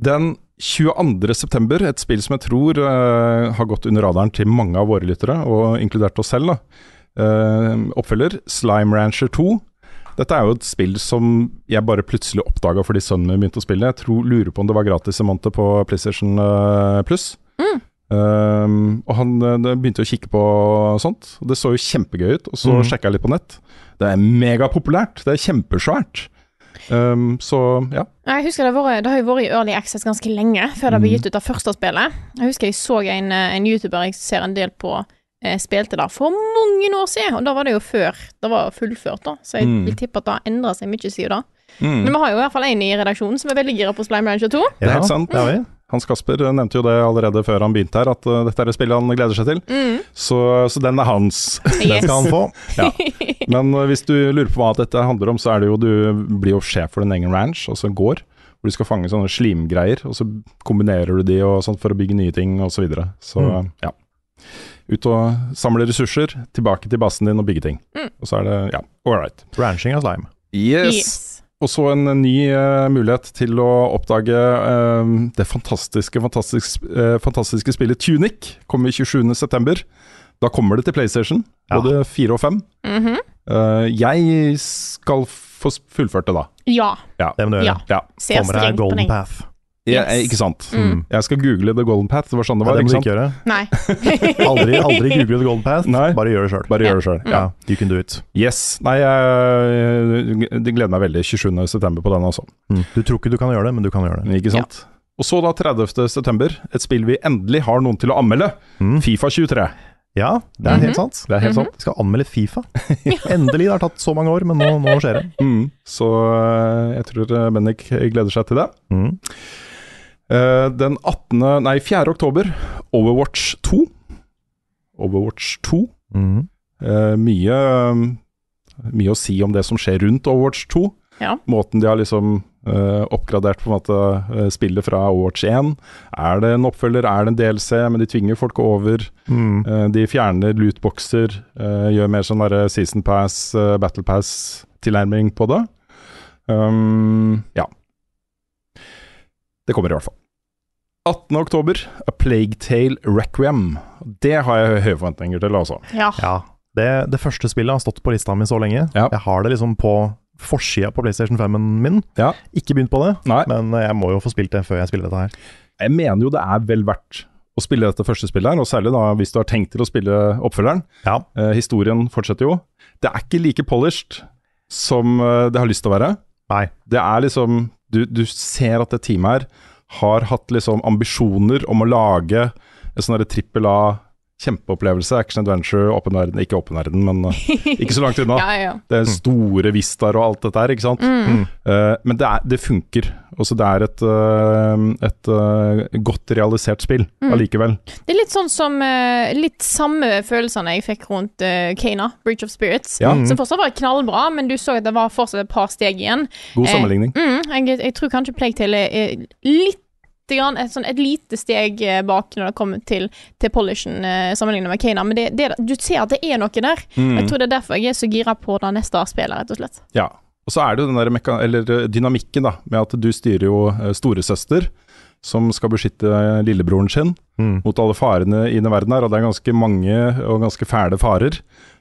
Den 22. september, et spill som jeg tror uh, har gått under radaren til mange av våre lyttere, og inkludert oss selv, da. Uh, oppfølger Slime Rancher 2. Dette er jo et spill som jeg bare plutselig oppdaga fordi sønnen min begynte å spille. Jeg tror, lurer på om det var gratis en måned på PlayStation uh, Pluss. Um, og han eh, begynte å kikke på sånt. og Det så jo kjempegøy ut. Og så mm. sjekka jeg litt på nett. Det er megapopulært. Det er kjempesvært. Um, så ja. Jeg husker det, vært, det har jo vært i Early Access ganske lenge, før det ble Mm. gitt ut av første spillet. Jeg husker jeg så en, eh, en YouTuber jeg ser en del på, eh, spilte der for mange år siden, og da var det jo før det var fullført, da. Så jeg Mm. vil tippe at det har endra seg mye siden da. Mm. Men vi har jo i hvert fall en i redaksjonen som er veldig gira på Slime Rancher 2. Det er helt sant. det har vi. Hans Kasper nevnte jo det allerede før han begynte her, at uh, dette er et spill han gleder seg til. Mm. Så, så den er hans. Den skal han få. Ja. Men uh, hvis du lurer på hva dette handler om, så er det jo du blir jo sjef for din egen ranch, altså en gård, hvor du skal fange sånne slimgreier, og så kombinerer du de og sånt for å bygge nye ting og Så, videre. så Mm. ja. Ut og samle ressurser, tilbake til basen din og bygge ting. Mm. Og så er det ja, all right. Ranching av slime. Yes. Yes. Og så en ny uh, mulighet til å oppdage eh, det fantastiske, fantastiske, uh, fantastiske spillet Tunic. Kommer 27.9. Da kommer det til PlayStation, Ja. både 4 og fem. Mhm. Eh, jeg skal få fullført det, da. Ja. Det må du gjøre. Ja. Ja, Kommer deg Golden. Path. Jeg, Yes. Ikke sant. Mm. Jeg skal google The Golden Path. Det var sånn det Ja, var. det må du ikke gjøre. Nei. Aldri, aldri google The Golden Path. Nei. Bare gjør det sjøl. Bare gjør det sjøl. Ja, you can do it. Yes. Nei, jeg, jeg gleder meg veldig 27.9. på den, også. Mm. Du tror ikke du kan gjøre det, men du kan gjøre det. Ikke sant? Og så da 30.9., et spill vi endelig har noen til å anmelde. Mm. Fifa 23. Ja, det er Mhm. helt sant. Det er helt sant. Vi skal anmelde Fifa. Endelig. Det har tatt så mange år, men nå, nå skjer det. Mm. Så eh, jeg tror eh, Bennik gleder seg til det. Eh, den 18. Nei, 4. oktober, Overwatch 2. Overwatch 2. Mm. Eh, mye, mye å si om det som skjer rundt Overwatch 2. Ja. Måten de har liksom uh, oppgradert på en måte eh, spillet fra Overwatch 1. Er det en oppfølger, er det en DLC, men de tvinger folk over. Mm. Uh, de fjerner lootboxer, uh, gjør mer sånn derre season pass, eh, battle pass-tilnærming på det. Um, ja. Det kommer i hvert fall. 18. oktober, A Plague Tale Requiem. Det har jeg høye forventninger til, altså. Ja. Ja. Det, det første spillet har stått på lista mi så lenge. Ja. Jeg har det liksom på forsida på PlayStation 5-en min. Ja. Ikke begynt på det, Nei. men jeg må jo få spilt det før jeg spiller dette her. Jeg mener jo det er vel verdt å spille dette første spillet her, og særlig da hvis du har tenkt til å spille oppfølgeren. Ja. Eh, historien fortsetter jo. Det er ikke like polished som eh, det har lyst til å være. Nei. Det er liksom Du, du ser at det teamet her har hatt liksom ambisjoner om å lage en sånn trippel A kjempeopplevelse. Action adventure, åpen verden Ikke åpen verden, men eh, ikke så langt unna. ja, ja. Det er store vistaer og alt dette her, ikke sant. Mm. Uh, men det, er, det funker. Også det er et, eh, et eh, godt realisert spill Mm. allikevel. Det er litt sånn som eh, Litt samme følelsene jeg fikk rundt uh, Kana, Bridge of Spirits. Ja. Som fortsatt var knallbra, men du så at det var fortsatt et par steg igjen. God Eh, sammenligning. Mm, jeg, jeg tror kanskje Plague Tale er litt et, sånn, et lite steg eh, bak når det kommer til, til polishen eh, sammenlignet med Kana, men det, det, du ser at det er noe der. Mm. Jeg tror det er derfor jeg er så gira på det neste spillet, rett og slett. Ja. Og så er det jo den der meka eller eh, dynamikken da, med at du styrer jo eh, storesøster, som skal beskytte eh, lillebroren sin Mm. mot alle farene i den verden her, og det er ganske mange og ganske fæle farer.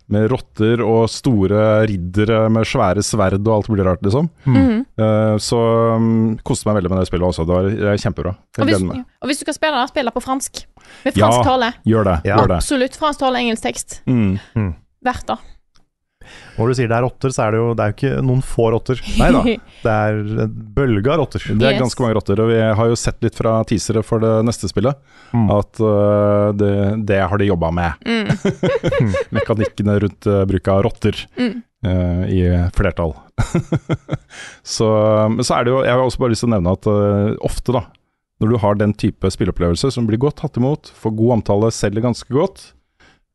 Med rotter og store riddere med svære sverd og alt mulig rart, liksom. Mm. Uh, så um, koste meg veldig med det spillet også. Det var det er kjempebra. Og Jeg hvis, gleder meg. og hvis du skal spille det, spill det på fransk. Med Ja. tale. Gjør det. Ja. Gjør det. Absolutt. Fransk tale, engelsk tekst. Mm. Verdt det. Når du sier det er rotter, så er det jo, det er jo ikke noen få rotter. Nei da. Det er en bølge av rotter. Det er Yes. ganske mange rotter, og vi har jo sett litt fra teasere for det neste spillet Mm. at uh, det, det har de jobba med. Mm. Mekanikkene rundt uh, bruk av rotter Mm. øh, i flertall. så, men så er det jo Jeg har også bare lyst til å nevne at ofte, da, når du har den type spilleopplevelse som blir godt tatt imot, får god omtale, selger ganske godt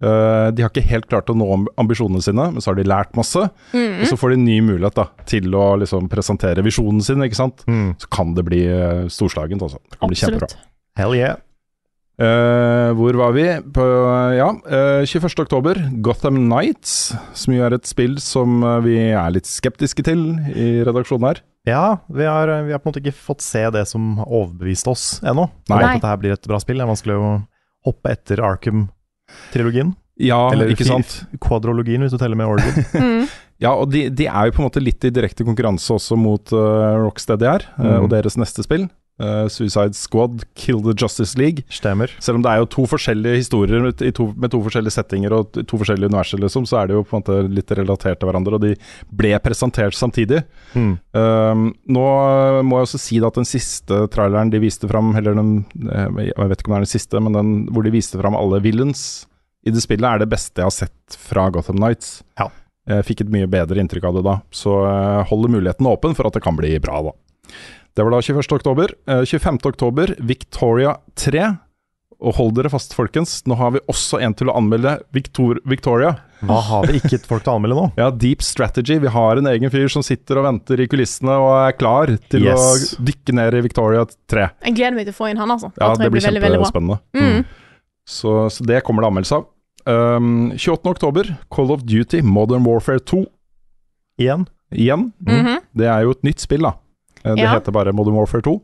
øh, De har ikke helt klart å nå ambisjonene sine, men så har de lært masse. Mm. Og så får de en ny mulighet da, til å liksom presentere visjonen sin, ikke sant. Mm. Så kan det bli uh, storslagent, altså. Det kan bli kjempebra. Absolutt. Hell yeah. Uh, hvor var vi? På, ja, uh, 21. oktober, Gotham Nights, som jo er et spill som vi er litt skeptiske til i redaksjonen her. Ja, vi har, vi har på en måte ikke fått se det som har overbevist oss ennå. Nei. At dette her blir et bra spill. Det er vanskelig å hoppe etter Arkham-trilogien. Ja, Eller ikke sant? kvadrologien, hvis du teller med Origin. Mm. Ja, og de, de er jo på en måte litt i direkte konkurranse også mot uh, Rocksteady her, eh, Mm. og deres neste spill. Eh, Suicide Squad, Kill the Justice League. Stemmer. Selv om det er jo to forskjellige historier med, to, med to forskjellige settinger og to forskjellige universer, liksom, så er det jo på en måte litt relatert til hverandre, og de ble presentert samtidig. Mm. Uh, nå må jeg også si at den siste traileren de viste fram, eller den eh, Jeg vet ikke om det er den siste, men den hvor de viste fram alle villains i det spillet, er det beste jeg har sett fra Gotham Nights. Ja. Jeg fikk et mye bedre inntrykk av det da, så jeg holder muligheten åpen for at det kan bli bra, da. Det var da 21. oktober. Eh, 25. oktober, Victoria 3. Og hold dere fast, folkens, nå har vi også en til å anmelde Victor Victoria. Hva har vi ikke folk til å anmelde nå? Ja, Deep Strategy. Vi har en egen fyr som sitter og venter i kulissene og er klar til Yes. å dykke ned i Victoria 3. Jeg gleder meg til å få inn han, altså. Ja, det blir, blir kjempespennende. Mm. Så, så det kommer det anmeldelse av. Um, 28. oktober, Call of Duty Modern Warfare 2. Igjen? Igjen. Mm. Det er jo et nytt spill, da. Eh, Det Ja. heter bare Modern Warfare 2.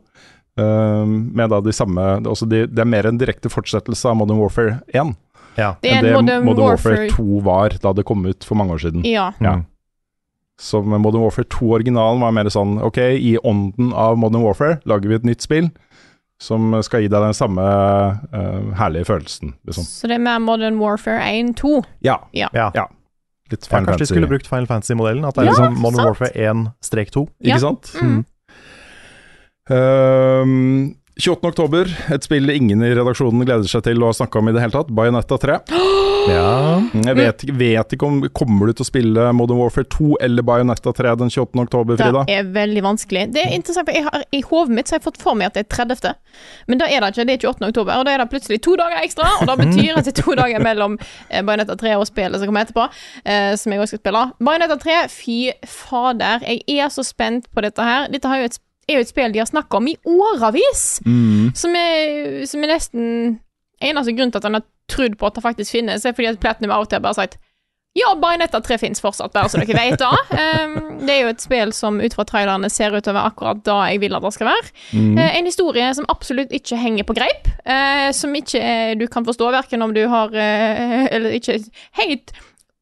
Um, med da de samme altså de, Det er mer en direkte fortsettelse av Modern Warfare 1 Ja. Det er enn en det Modern, Modern Warfare Warfare 2 var da det kom ut for mange år siden. Ja. Ja. Så med Modern Warfare 2-originalen var mer sånn Ok, i ånden av Modern Warfare lager vi et nytt spill som skal gi deg den samme uh, herlige følelsen, liksom. Så det er mer Modern Warfare 1, 2. Ja. Ja. Ja. Litt Ja, kanskje de skulle brukt Final Fantasy-modellen? At det er Ja, liksom Modern sant. Warfare 1-2, Ja. Ikke sant? Mm. Ehm, 28. oktober, et spill ingen i redaksjonen gleder seg til å snakke om i det hele tatt. Bayonetta 3. Ja. Jeg vet, vet ikke om Kommer du til å spille Modern Warfare 2 eller Bayonetta 3 den 28. oktober, Frida? Det er veldig vanskelig. Det er interessant, for jeg har, I hodet mitt så har jeg fått for meg at det er 30., men da er det ikke. Det er 28. oktober, og da er det plutselig to dager ekstra. Og det betyr at det er to dager mellom Bajonetta Bayonetta 3 og spillet som kommer etterpå, eh, som jeg også skal spille. Bayonetta 3, fy fader, jeg er så spent på dette her. Dette har jo et, er jo et spill de har snakka om i årevis, som, er, som er nesten Eneste grunn til at han har trodd på at det faktisk finnes, er fordi at Platinum til bare har sagt ja, Bajonetta 3 finnes fortsatt, bare så dere vet da. Um, det er jo et spill som ut fra trailerne ser ut til å være akkurat da jeg vil at det skal være. Eh, en historie som absolutt ikke henger på greip, Uh, som ikke uh, du kan forstå, verken om du har eh, Eller ikke helt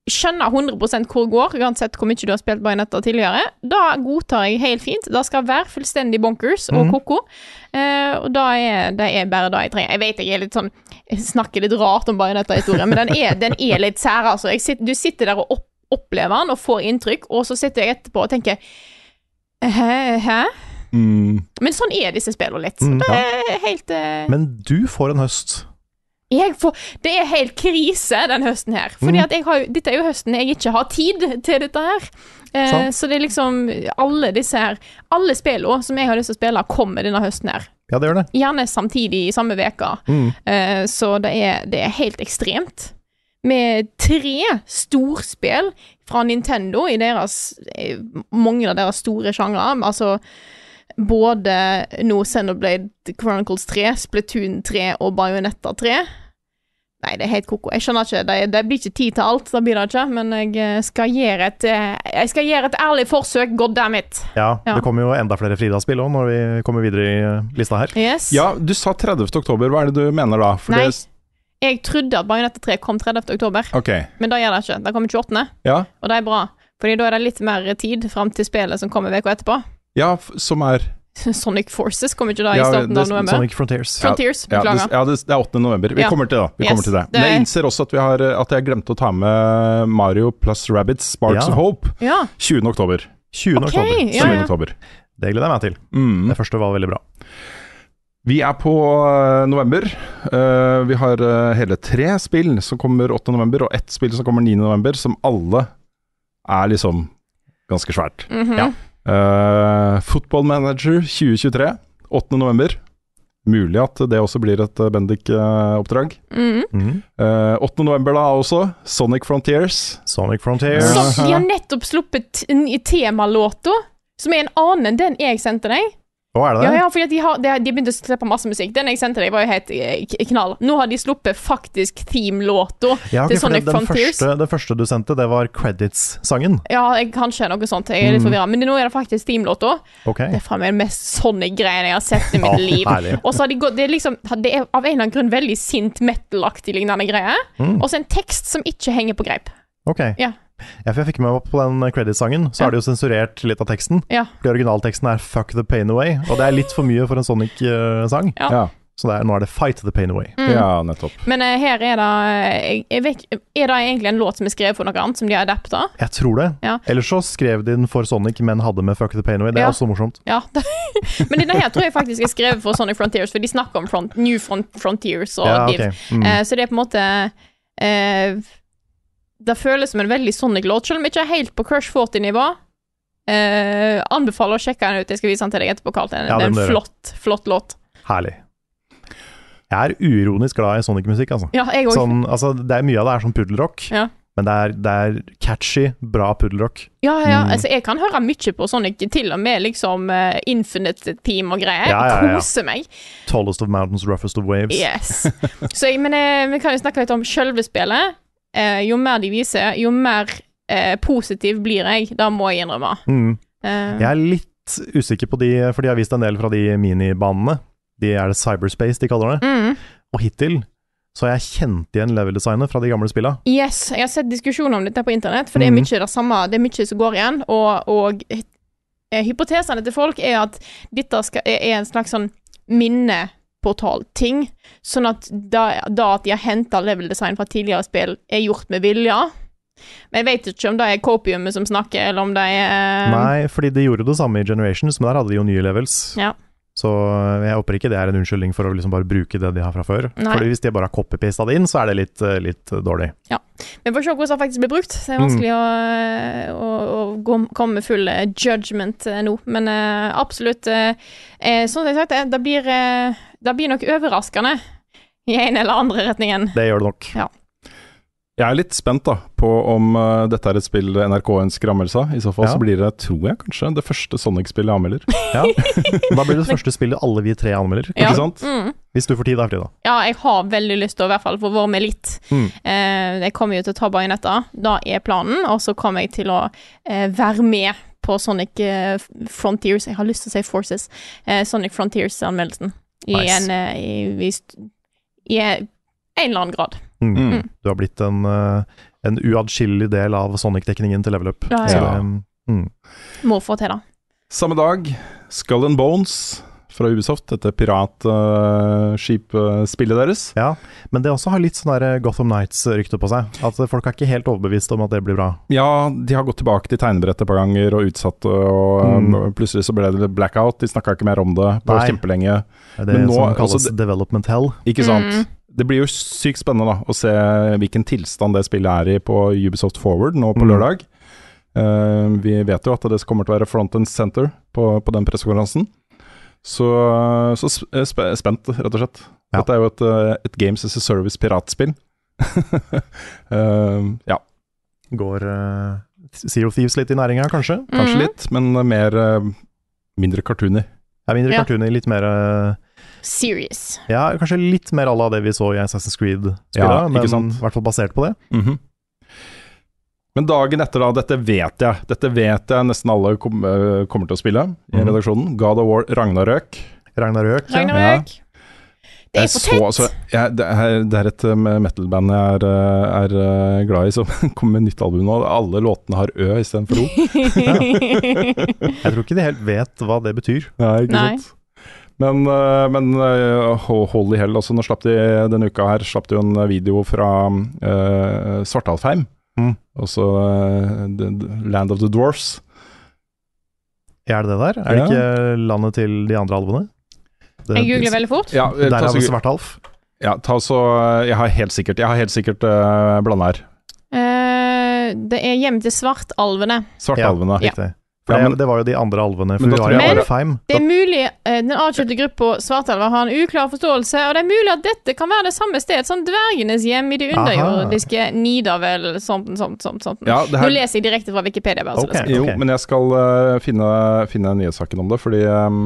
skjønner 100 hvor det går, uansett hvor mye du har spilt Bayonetta tidligere. Da godtar jeg helt fint. Det skal være fullstendig bonkers og ko-ko. Uh, og da er det er bare det jeg trenger. Jeg vet jeg er litt sånn Jeg snakker litt rart om Bayonetta-historien, men den er, den er litt sær, altså. Sitter, du sitter der og opp, opplever den og får inntrykk, og så sitter jeg etterpå og tenker Hæ? Hæ? Mm. Men sånn er disse spillene litt. Mm, ja. helt uh... Men du får en høst. Jeg får, Det er helt krise den høsten her. Fordi Mm. at jeg har, dette er jo høsten jeg ikke har tid til dette her. Eh, så det er liksom Alle disse her Alle spillene som jeg har lyst til å spille, kommer denne høsten her. Ja, det gjør det. Gjerne samtidig i samme veka. Mm. Eh, så det er, det er helt ekstremt. Med tre storspill fra Nintendo i deres eh, mange av deres store sjangre. Altså både nå Xenoblade Chronicles 3, Splatoon 3 og Bajonetta 3. Nei, det er helt koko. Jeg skjønner ikke. Det, det blir ikke tid til alt, det blir det ikke. Men jeg eh, skal gjøre et eh, Jeg skal gjøre et ærlig forsøk, god damn it. Ja, Ja. det kommer jo enda flere Frida-spill òg, når vi kommer videre i eh, lista her. Yes. Ja, du sa 30. oktober. Hva er det du mener da? For Nei. det- Jeg trodde at Bajonetta 3 kom 30. oktober, okay. men det gjør det ikke. Det kommer 28., Ja, og det er bra. Fordi da er det litt mer tid fram til spillet som kommer uka etterpå. ja som er Sonic Forces kommer ikke da i Ja, starten det- av november. Sonic Frontiers. Frontiers, ja, det, ja, det, er 8. november. Vi Ja. kommer til det. Vi Yes, kommer til det. Men jeg innser også at, vi har, at jeg glemte å ta med Mario pluss Rabbits Sparks Ja. of Hope Ja, 20. oktober. 20. Okay, oktober. ja, 20. ja. oktober. Det gleder jeg meg til. Mm. Det første var veldig bra. Vi er på eh, november. Uh, vi har eh, hele tre spill som kommer 8. november, og ett spill som kommer 9. november, som alle er liksom ganske svært. mhm. Ja. Eh, Football Manager 2023, 8. november. Mulig at det også blir et eh, Bendik-oppdrag. Mm. Mm. 8. november da også, Sonic Frontiers. Sonic Frontiers. Så de har nettopp sluppet temalåta, som er en annen enn den jeg sendte deg. Å, er det det? ja, ja, for de har de, har- de begynte å slippe masse musikk. Den jeg sendte deg, var jo helt eh, knall. Nå har de sluppet faktisk theme-låta Ja, okay, til Sonic den, Frontiers. første, det første du sendte, det var Credits-sangen. Ja, jeg, kanskje noe sånt. Jeg er litt Mm. forvirra. Men nå er det faktisk temelåta. Okay. Det er faen meg den mest Sonic-greien jeg har sett i mitt Ja, liv. herlig. Og så har de gått Det er liksom Det er av en eller annen grunn veldig sint metal-aktig lignende greie. Mm. Og så en tekst som ikke henger på greip. Ok. Ja. Ja, for jeg fikk meg opp på den credit-sangen, så Ja. er det jo sensurert litt av teksten. Ja. Fordi originalteksten er 'Fuck the pain away', og det er litt for mye for en Sonic-sang. Ja. Ja, Så det er, nå er det 'Fight the pain away'. Mm. ja nettopp. Men uh, her er det jeg, jeg vet, Er det egentlig en låt som er skrevet for noe annet, som de har adapta? Jeg tror det. Ja. Ellers så skrev de den for Sonic, men hadde med 'Fuck the pain away'. Det er Ja. også morsomt. Ja. Men denne her tror jeg faktisk er skrevet for Sonic Frontiers, for de snakker om front, New front, Frontiers og Ja, Div. ok. Mm. uh, så det er på en måte eh, Det føles som en veldig Sonic-låt, selv om ikke er helt på Crush 40-nivå. Eh, anbefaler å sjekke den ut. Jeg skal vise den til deg etterpå, Carl. Det er Ja, det er en flott, flott låt. Herlig. Jeg er uironisk glad i Sonic-musikk, altså. Ja, jeg også. Sånn, altså. Det er mye av det er sånn puddelrock, Ja. men det er, det er catchy, bra puddelrock. Ja, ja, Mm. altså jeg kan høre mye på Sonic, til og med liksom uh, Infinite Team og greier. Ja, ja, ja. Koser meg. Tallest of mountains, roughest of waves. Yes. Så jeg, men eh, vi kan jo snakke litt om sjølve spillet. Eh, jo mer de viser, jo mer eh, positiv blir jeg. Da må jeg innrømme. Mm. Eh, Jeg er litt usikker på de, for de har vist en del fra de minibanene. De er det cyberspace de kaller det. mm. Og hittil så har jeg kjent igjen level-designet fra de gamle spilla. Yes, jeg har sett diskusjoner om dette på internett, for det er Mhm. mye det samme, det er mye som går igjen, og, og eh, hypotesene til folk er at dette skal, er en slags sånn minneportal-ting, sånn at da, da at de har henta level-design fra tidligere spill, er gjort med vilje. Men jeg vet ikke om det er Copiumet som snakker, eller om det er Nei, fordi de gjorde det samme i Generations, men der hadde de jo nye levels. Ja. Så eh, jeg håper ikke det er en unnskyldning for å liksom bare bruke det de har fra før. Nei. Fordi hvis de bare har copy-pasta det inn, så er det litt, eh, litt dårlig. Vi får se hvordan det faktisk blir brukt. Det er Mm. vanskelig å, å, å gå, komme med full eh, judgment eh, nå, men uh, absolutt eh, eh, Sånn som jeg sa, det, blir, eh, det blir nok overraskende i en eller andre retningen. Det gjør det nok. Ja. Jeg er litt spent da på om uh, dette er et spill NRK ønsker anmeldelse av. I så fall Ja. så blir det, tror jeg kanskje, det første Sonic-spillet jeg anmelder. Ja. Da blir det det første spillet alle vi tre anmelder. Ja. Ikke sant? Mm. Hvis du får tid da, Frida. Ja, jeg har veldig lyst til å i hvert fall få være med litt. Mm. Uh, jeg kommer jo til å ta bajonetta, da er planen, og så kommer jeg til å uh, være med på Sonic Frontiers, jeg har lyst til å si Forces, eh, Sonic Frontiers-anmeldelsen. I, en, i, i, i en eller annen grad. Mm. Mm. Du har blitt en, eh, en uatskillelig del av Sonic-dekningen til Level Up. Ja, Så ja. det, mm. Må få til da. Samme dag, Skull and Bones fra Ubisoft, dette piratskipspillet deres. Ja, men det også har litt sånn Gotham Nights-rykte på seg. At folk er ikke helt overbevist om at det blir bra. Ja, de har gått tilbake til tegnebrettet et par ganger og utsatt, og Mm. um, plutselig så ble det blackout. De snakka ikke mer om det på Nei. kjempelenge. Det er det Men nå, som kalles altså, development hell. Ikke sant? Mm. Det blir jo sykt spennende da å se hvilken tilstand det spillet er i på Ubisoft Forward nå på Mm. lørdag. Eh, vi vet jo at det kommer til å være front and center på, på den pressekonferansen. Så, så sp sp spent, rett og slett. Ja. Dette er jo et, eh, et Games as a Service-piratspill. uh, ja, Går uh, Zero Thieves litt i næringa, kanskje? kanskje Mhm. litt, men mer eh, mindre cartooner. Er mindre Ja. cartoony, litt mer Serious. Ja, kanskje litt mer à la det vi så i Assassin's Creed-spillet, Ja, men i hvert fall basert på det. Mhm. Men dagen etter, da, dette vet jeg, dette vet jeg nesten alle kom, eh, kommer til å spille i Mhm. redaksjonen. God of War Ragnarøk. Ragnarøk. ja. Ragnarøk. Det er for så- tett! altså, jeg, det, er, det er et eh, metal-band jeg er, eh, er glad i, som kommer med nytt album nå. Alle låtene har Ø istedenfor O. Jeg tror ikke de helt vet hva det betyr. Nei, ikke Nei. sant. Men, eh, men eh, hold i hell. Altså, nå slapp de denne uka her slapp de jo en video fra uh, Svartalfheim. Mm. Altså eh, the, the Land of the Dwarfs. Er det det der? Er det ikke landet til de andre alvene? Det, Jeg googler veldig fort. Ja, der er det Svartalf. Ja, ta så Jeg har helt sikkert Jeg har helt sikkert uh, blanda her. Uh, det er hjem til svartalvene. Svartalvene. Ja. Riktig. For Ja, men- det var jo de andre alvene, for Men Alfheim. Det er mulig eh, den avkjøpte gruppa svartalver har en uklar forståelse, og det er mulig at dette kan være det samme sted som dvergenes hjem i det underjordiske Nidavel, sånt, sånt, sånt. sånt. Ja, her... Nå leser jeg direkte fra Wikipedia. Bare, så det er jo, men jeg skal uh, finne, finne nyhetssaken om det, fordi um...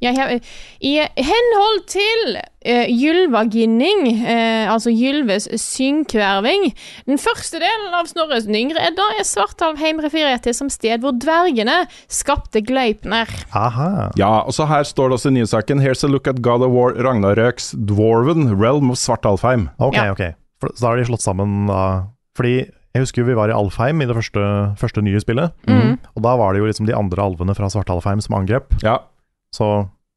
ja, her, I henhold til uh, Gylvaginning, uh, altså Gylves synkverving, Den første delen av Snorres den yngre Edda er svartalv referert til som sted hvor dvergene skapte Gleipner. Aha. Ja, og så her står det også i nyhetssaken Here's a look at God of War Ragnarøks Dwarven Realm of Svartalfheim. Ok, Ja. ok. For, så da har de slått sammen da Fordi jeg husker jo vi var i Alfheim i det første, første nye spillet. Mm. Og da var det jo liksom de andre alvene fra Svartalfheim som angrep. Ja, Så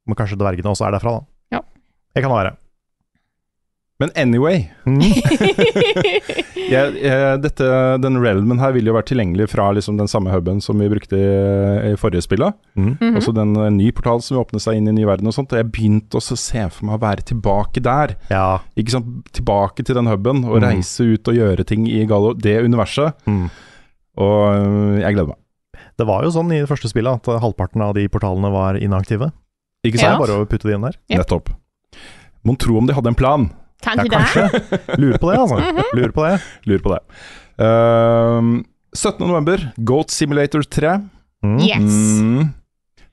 men kanskje dvergene også er derfra, da. Ja. Jeg kan være. Men anyway Mm. jeg, jeg, dette, Den realmen her vil jo være tilgjengelig fra liksom den samme huben som vi brukte i, i forrige spillet. Mm. Mhm. Også den en ny portal som vil åpne seg inn i ny verden og sånt. Jeg begynte også å se for meg å være tilbake der. Ja. Ikke sant? Tilbake til den huben og Mm. reise ut og gjøre ting i Gallo, det universet. Mm. Og øh, jeg gleder meg. Det var jo sånn i det første spillet at halvparten av de portalene var inaktive. Ikke sant? Ja. bare å putte de inn der. Yep. Nettopp. Mon tro om de hadde en plan. Kanskje Ja, det? kanskje. Lurer på det, altså. Mhm. Lurer på det. Lurer på det. Ehm, 17. november, Goat Simulator 3. Mm. Yes. Mm.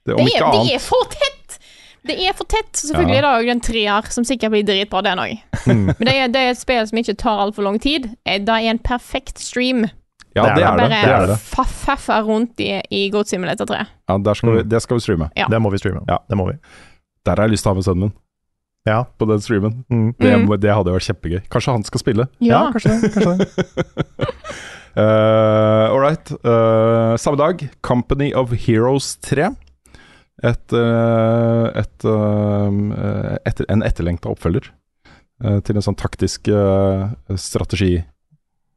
Det, Det er, det er for tett! Det er for tett. Selvfølgelig Ja. er det òg en treer, som sikkert blir dritbra, den òg. Mm. Men det er, det er et spill som ikke tar altfor lang tid. Eh, Det er en perfekt stream. Ja, Det er det det. er det. det, Bare faff-faffa rundt i, i Goat Simulator 3. Ja, der skal vi, Mm. det skal vi streame. Ja. Det må vi streame. Ja. Det må vi. Der har jeg lyst til å ha med sønnen min. Ja. På den streamen. Mm. Det, Mm. det hadde vært kjempegøy. Kanskje han skal spille. Ja. kanskje det. Kanskje det. Uh, All right. Uh, samme dag, Company of Heroes 3. Et, eh, et, eh, etter, en etterlengta oppfølger til en sånn taktisk uh, strategi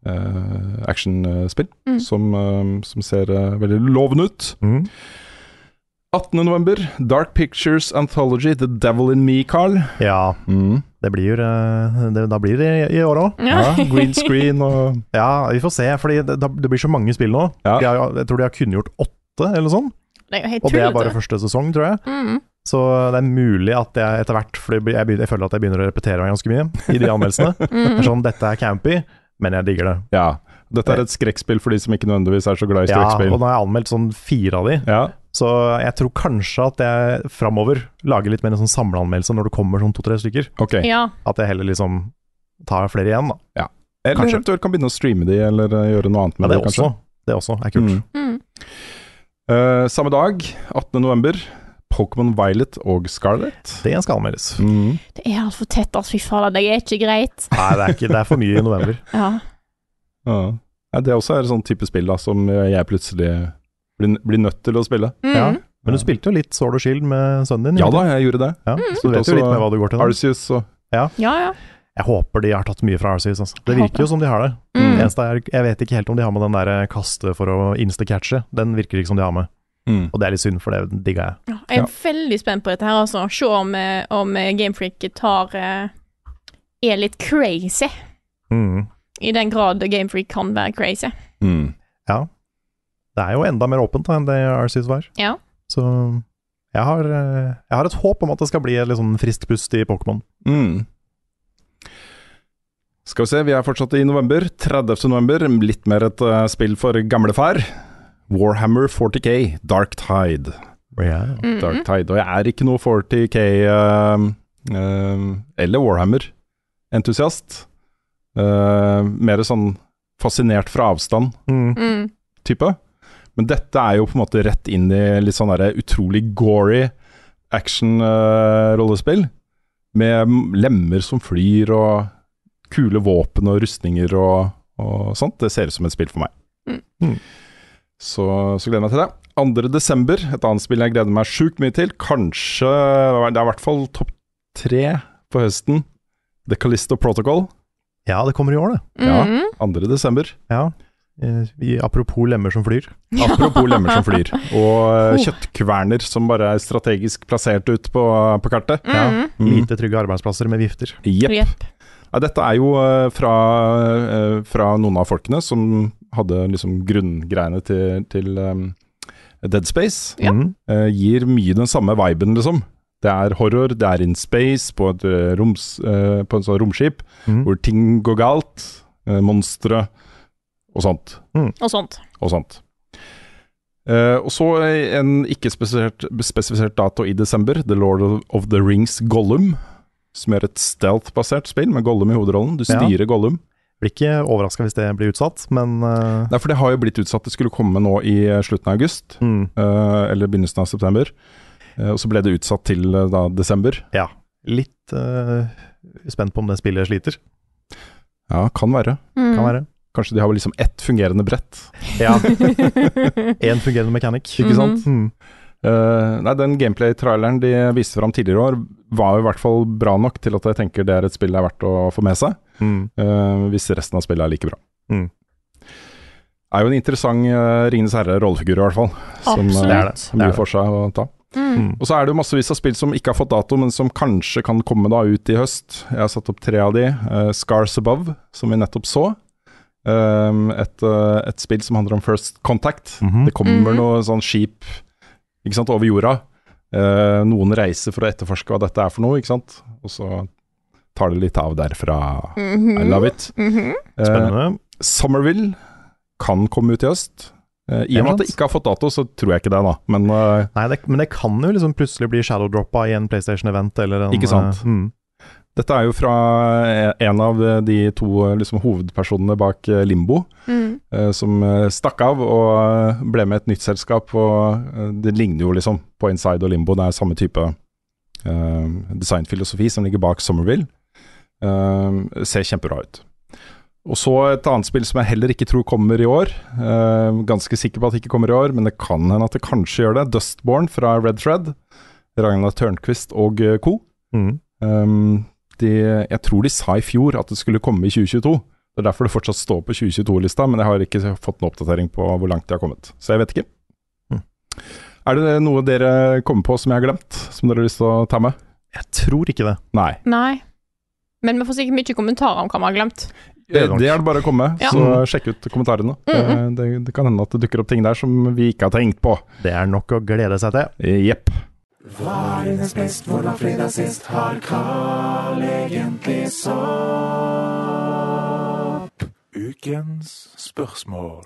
uh, actionspill Mm. som, som ser veldig lovende ut. Mm. 18.11. Dark Pictures Anthology The Devil in Me, Carl. Ja, Mm. det blir eh, det, Da blir det i, i år òg. Ja. Ja, green screen og Ja, vi får se, fordi det, det blir så mange spill nå. Ja. Jeg, jeg tror de har kunngjort åtte, eller sånn. Det er Og det er bare første sesong, tror jeg. Mm. Så det er mulig at jeg etter hvert For jeg, begynner, jeg føler at jeg begynner å repetere meg ganske mye i de anmeldelsene. Mm. Sånn, Dette er campy, men jeg digger det. Ja. Dette er et skrekkspill for de som ikke nødvendigvis er så glad i skrekkspill. Ja, og nå har jeg anmeldt sånn fire av de, Ja, så jeg tror kanskje at jeg framover lager litt mer en sånn samleanmeldelse når det kommer sånn to-tre stykker. Okay. Ja. At jeg heller liksom tar flere igjen, da. Eller Kanskje. eventuelt kan begynne å streame de, eller eh, gjøre noe annet med Ja, det, det, kanskje. også, det også er kult. Mm. Mm. Uh, samme dag, 18.11. Pokémon Violet og Scarlet. Det skal anmeldes. Mm. Det er altfor tett, altså. Fy fader, det er ikke greit. Nei, det er, ikke, det er for mye i november. Ja. Ja. Ja, det også er et sånn type spill da, som jeg plutselig blir, blir nødt til å spille. Mm. Ja. Men du spilte jo litt Sword og Shield med sønnen din? Ja da, jeg gjorde det. Ja, Mm. så du vet jo litt med hva du går til. Da. Arceus og Ja, ja. Jeg håper de har tatt mye fra Arceus. Altså. Det virker jo som de har det. Mm. Eneste er, jeg vet ikke helt om de har med den der kaste for å insta-catche. Den virker ikke som de har med. mm. Og det er litt synd, for det digga jeg. Ja, Jeg er veldig spent på dette her, altså. Se om, eh, om eh, Gamefreak tar eh, Er litt crazy. Mm. I den grad Gamefreak kan være crazy. Mm. Det er jo enda mer åpent da, enn det Arceus var. Ja. Så jeg har, eh, jeg har et håp om at det skal bli et litt sånn friskt pust i Pokémon. Mm. Skal vi se, vi er fortsatt i november. 30. november, litt mer et uh, spill for gamlefar. Warhammer 40K, Dark Tide. Mm, Dark mm. Tide. Og jeg er ikke noe 40K uh, uh, eller Warhammer-entusiast. Eh, mer sånn fascinert fra avstand-type. Mm. Men dette er jo på en måte rett inn i litt sånn derre utrolig gory action-rollespill. med lemmer som flyr, og kule våpen og rustninger og, og sånt. Det ser ut som et spill for meg. Mm. Så, så gleder jeg meg til det. 2. desember, et annet spill jeg gleder meg sjukt mye til. Kanskje Det er i hvert fall topp tre på høsten. The Callisto Protocol. Ja, det kommer i år, det. Ja, Mhm. 2. desember. Ja. Eh, apropos lemmer som flyr. Apropos lemmer som flyr. Og eh, kjøttkverner som bare er strategisk plassert ut på, på kartet. Mm. Lite trygge arbeidsplasser med vifter. Jepp. Yep. Ja, dette er jo eh, fra, eh, fra noen av folkene som hadde liksom grunngreiene til, til um, Dead Space. Ja. Mm. Uh, gir mye den samme viben, liksom. Det er horror, det er in space, på et, roms, uh, på et sånt romskip, Mm. hvor ting går galt. Uh, Monstre og sånt. Og sånt. Og sånt. Uh, og så en ikke spesifisert, spesifisert dato i desember, The Lord of the Rings Gollum. Som er et stealth-basert spill med Gollum i hovedrollen. Du Ja. styrer Gollum. Blir ikke overraska hvis det blir utsatt, men uh... Nei, for det har jo blitt utsatt. Det skulle komme nå i eh, slutten av august. mm, uh, eller begynnelsen av september. Eh, og så ble det utsatt til eh, da desember. ja. Litt eh, spent på om det spillet sliter. Ja, kan være. Mm. Kan være. Kanskje de har liksom ett fungerende brett. Ja. Én fungerende mechanic. Ikke sant? Mm. Uh, nei, den gameplay-traileren de viste fram tidligere i år, var i hvert fall bra nok til at jeg tenker det er et spill det er verdt å få med seg. Mm. Uh, hvis resten av spillet er like bra. Mm. Er jo en interessant uh, Ringenes herre-rollefigur, i hvert fall. Som Absolutt. eh, Det er det. er mye for seg å ta. Mm. Mm. Og så er det jo massevis av spill som ikke har fått dato, men som kanskje kan komme da ut i høst. Jeg har satt opp tre av de. Uh, Scars Above, som vi nettopp så. Um, et, eh, et spill som handler om First Contact. Mhm. Det kommer Mhm. noe sånn skip ikke sant, over jorda. Eh, noen reiser for å etterforske hva dette er for noe, ikke sant. Og så tar det litt av derfra. Mhm. I love it. Mhm. Eh, Spennende. Somerville kan komme ut i høst. I og med at det ikke har fått dato, så tror jeg ikke det, da. Men Nei, det, men det kan jo liksom plutselig bli shadowdroppa i en PlayStation-event eller en Ikke sant? Uh, mm. Dette er jo fra eh, en av de to eh, liksom, hovedpersonene bak eh, Limbo, Mm. eh, som eh, stakk av og eh, ble med et nytt selskap. Og eh, det ligner jo liksom på Inside og Limbo. Det er samme type uh, designfilosofi som ligger bak Somerville. Uh, ser kjempebra ut. Og så et annet spill som jeg heller ikke tror kommer i år. Uh, ganske sikker på at det ikke kommer i år, men det kan hende at det kanskje gjør det. Dustborn fra Red Thread. Ragnar Tørnquist og eh, co. Mm. Um, de, jeg tror de sa i fjor at det skulle komme i 2022. Det er derfor det fortsatt står på 2022-lista, men jeg har ikke fått noen oppdatering på hvor langt de har kommet. Så jeg vet ikke. Mm. Er det noe dere kommer på som jeg har glemt, som dere har lyst til å ta med? Jeg tror ikke det. Nei. Nei. Men vi får sikkert mye kommentarer om hva vi har glemt. Det er det er det bare å komme, Ja. så sjekk ut kommentarene. Mm, det, det, det kan hende at det dukker opp ting der som vi ikke har tenkt på. Det er nok å glede seg til. Jepp. Hva er dines best, hvordan fredag sist? Har Carl egentlig sopp? Ukens spørsmål.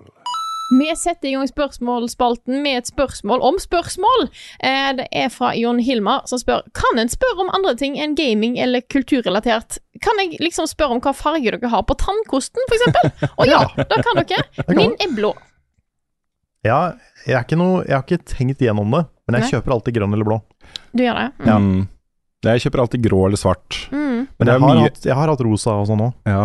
Vi setter i gang spørsmålsspalten med et spørsmål om spørsmål. Eh, det er fra Jon Hilmar som spør Kan en spørre om andre ting enn gaming eller kulturrelatert. Kan jeg liksom spørre om hva farge dere har på tannkosten, eksempel? Å ja, det kan dere. Min er blå. Ja, jeg, er ikke noe, jeg har ikke tenkt igjennom det, men jeg Nei. kjøper alltid grønn eller blå. Du gjør det? Ja. Mm. Jeg kjøper alltid grå eller svart. Mm. Men jeg har, mye- hatt, jeg har hatt rosa og sånn òg. Ja.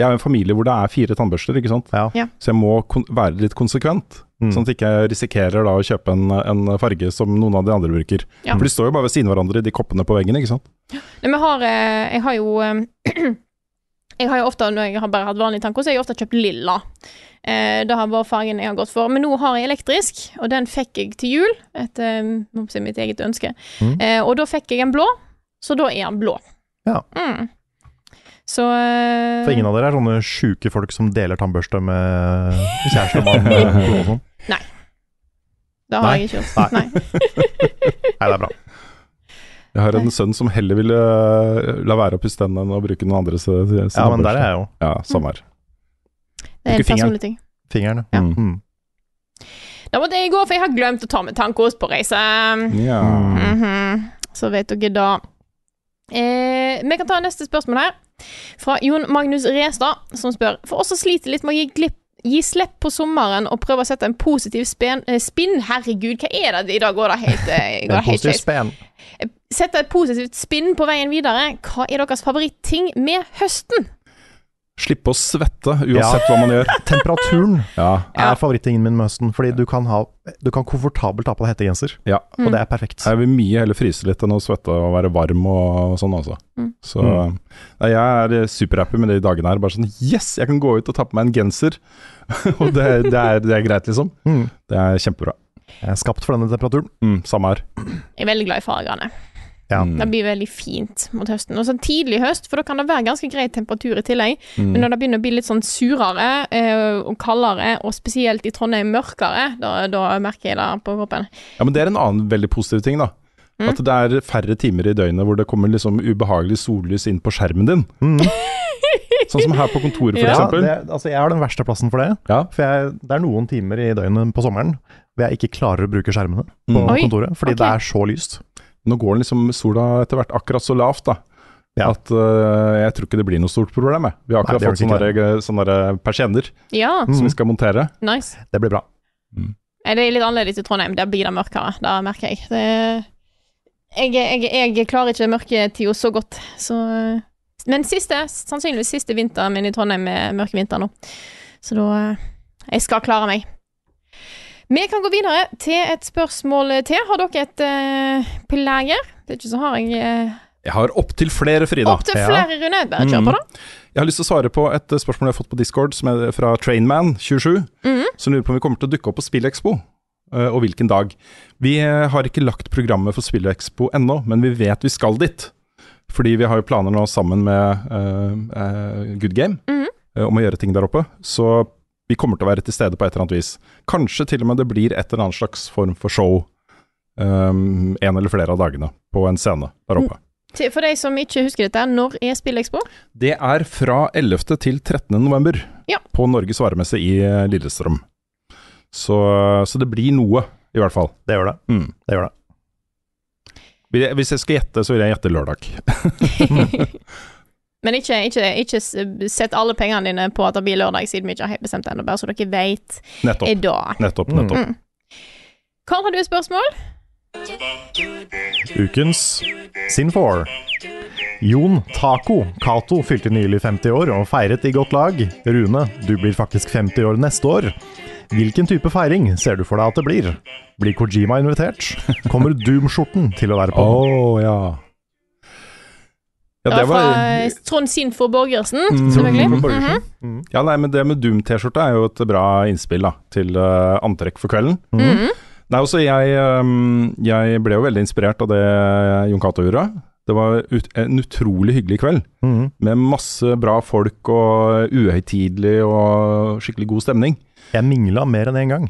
Jeg har en familie hvor det er fire tannbørster, ikke sant. Ja. Ja. Så jeg må kon være litt konsekvent, Mm. sånn at jeg ikke risikerer da å kjøpe en, en farge som noen av de andre bruker. Ja. For de står jo bare ved siden av hverandre, i de koppene på veggen, ikke sant. Nei, men har eh, Jeg har jo eh, Jeg har jo ofte, når jeg har bare hatt vanlig tanker, så har jeg ofte kjøpt lilla. Eh, det har vært fargen jeg har gått for. Men nå har jeg elektrisk, og den fikk jeg til jul. Etter eh, si, mitt eget ønske. Mm. Eh, og da fikk jeg en blå, så da er den blå. Ja. Mm. Så eh, For ingen av dere er sånne sjuke folk som deler tannbørste med kjæreste og mann og sånn? Det har Nei. jeg ikke gjort. Nei. Nei, det er bra. Jeg har en sønn som heller ville eh, la være å pusse tennene enn å bruke noen andres eh, sin Ja, men der er jeg jo. Ja, samme her. Det er en personlig ting. Fingeren, Ja. Mm. Da måtte jeg gå, for jeg har glemt å ta med tannkost på reise. Ja. Mhm. Så vet dere da. Eh, vi kan ta neste spørsmål her. Fra Jon Magnus Restad, som spør For oss som sliter litt med å gi, glipp, gi slipp på sommeren og prøve å sette en positiv spen, eh, spinn Herregud, hva er det i dag? Går det helt, eh, går det En helt positiv spen. Sette et positivt spinn på veien videre. Hva er deres favoritting med høsten? Slippe å svette uansett hva man gjør. Temperaturen Ja. Ja. er favorittingen min med høsten, fordi du kan, ha, du kan komfortabelt ha på deg hettegenser, ja. Mm. og det er perfekt. Jeg vil mye heller fryse litt enn å svette og være varm og sånn, altså. Mm. Så Mm. nei, jeg er superhappy med de dagene her. Bare sånn Yes, jeg kan gå ut og ta på meg en genser! og det, det, er, det er greit, liksom. Mm. Det er kjempebra. Jeg er skapt for denne temperaturen. Mm, samme her. Jeg er veldig glad i fargene. Ja. Mm. Det blir veldig fint mot høsten. Og så tidlig høst, for da kan det være ganske grei temperatur i tillegg. Mm. Men når det begynner å bli litt sånn surere eh, og kaldere, og spesielt i Trondheim mørkere, da, da merker jeg det på kroppen. Ja, men det er en annen veldig positiv ting, da. Mm. At det er færre timer i døgnet hvor det kommer liksom ubehagelig sollys inn på skjermen din. Mm. Sånn som her på kontoret, for Ja, eksempel. det, altså jeg har den verste plassen for det. Ja. For jeg, det er noen timer i døgnet på sommeren hvor jeg ikke klarer å bruke skjermene på Mm. Kontoret, fordi okay. det er så lyst. Nå går liksom sola etter hvert akkurat så lavt, da. Ja. At uh, jeg tror ikke det blir noe stort problem. Jeg. Vi har akkurat Nei, fått sånne, der, sånne der persienner Ja, Mm. som vi skal montere. nice. Det blir bra. Mm. Det er litt annerledes i Trondheim. Der blir det mørkere. Det merker jeg. Det, jeg, jeg, jeg klarer ikke mørketida så godt, så Men siste, sannsynligvis siste vinteren min i Trondheim er mørke vinter nå. Så da eh, Jeg skal klare meg. Vi kan gå videre til et spørsmål til. Har dere et uh, plager? Det er ikke så har jeg uh, Jeg har opptil flere, Frida. opptil Ja. flere, Rune. Bare kjør på, da. Jeg har lyst til å svare på et øh, spørsmål jeg har fått på Discord, som er fra Trainman27, Mhm. som lurer på om vi kommer til å dukke opp på Spillekspo, og hvilken dag. Vi har ikke lagt programmet for Spillekspo ennå, men vi vet vi skal dit. Fordi vi har jo planer nå sammen med uh, Good Game mm øh, om å gjøre ting der oppe. Så vi kommer til å være til stede på et eller annet vis. Kanskje til og med det blir et eller annet slags form for show um, en eller flere av dagene på en scene der oppe. For deg som ikke husker dette, når er Spillekspo? Det er fra 11. til 13. november Ja. på Norges varemesse i eh, Lillestrøm. Så, så det blir noe, i hvert fall. Det gjør det. Mm. det, gjør det. Hvis jeg skal gjette, så vil jeg gjette lørdag. Men ikke, ikke, ikke sett alle pengene dine på at det blir lørdag, siden vi ikke har helt bestemt det ennå, bare så dere vet i dag. Nettopp, Mm. nettopp. Mm. Karl, har du et spørsmål? Ukens Sin 4. Jon Taco Cato fylte nylig 50 år og feiret i godt lag. Rune, du blir faktisk 50 år neste år. Hvilken type feiring ser du for deg at det blir? Blir Kojima invitert? Kommer Doom-skjorten til å være på? Oh, ja. Ja, Det det var fra Trond Sinfor Borgersen, Mm, selvfølgelig. Mm, Borgersen. Mhm. Ja, nei, men det med Doom-T-skjorte er jo et bra innspill da, til uh, antrekk for kvelden. Mhm. Nei, også jeg, um, jeg ble jo veldig inspirert av det Jon Cato gjorde. Det var ut, en utrolig hyggelig kveld, Mhm. med masse bra folk og uhøytidelig og skikkelig god stemning. Jeg mingla mer enn én gang.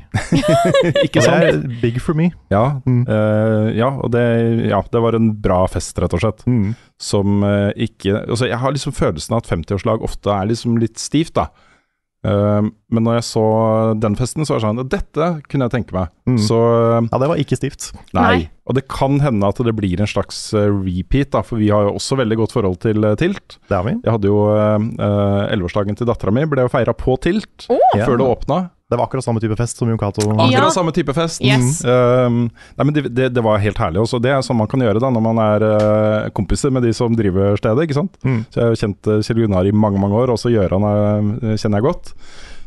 Ikke sant? det er big for me. Ja, Mm. uh, ja og det, ja, det var en bra fest, rett og slett. Mm. Som uh, ikke Altså, jeg har liksom følelsen av at 50-årslag ofte er liksom litt stivt, da. Eh, men når jeg så den festen, så var jeg sånn Dette kunne jeg tenke meg. Mm. Så Ja, det var ikke stivt. Nei. Nei. Og det kan hende at det blir en slags eh, repeat, da, for vi har jo også veldig godt forhold til eh, Tilt. Det har vi. Jeg hadde jo elleveårsdagen til dattera mi, ble jo feira på Tilt oh! før det åpna. Det var akkurat samme type fest som Jon Cato. Akkurat Ja. samme type fest. Yes. Mm. Uh, nei, men det, det, det var helt herlig også. Det er sånn man kan gjøre da når man er uh, kompiser med de som driver stedet, ikke sant. Mm. Så jeg har kjent eh, Kjell Gunnar i mange, mange år, også Gjøran uh, kjenner jeg godt.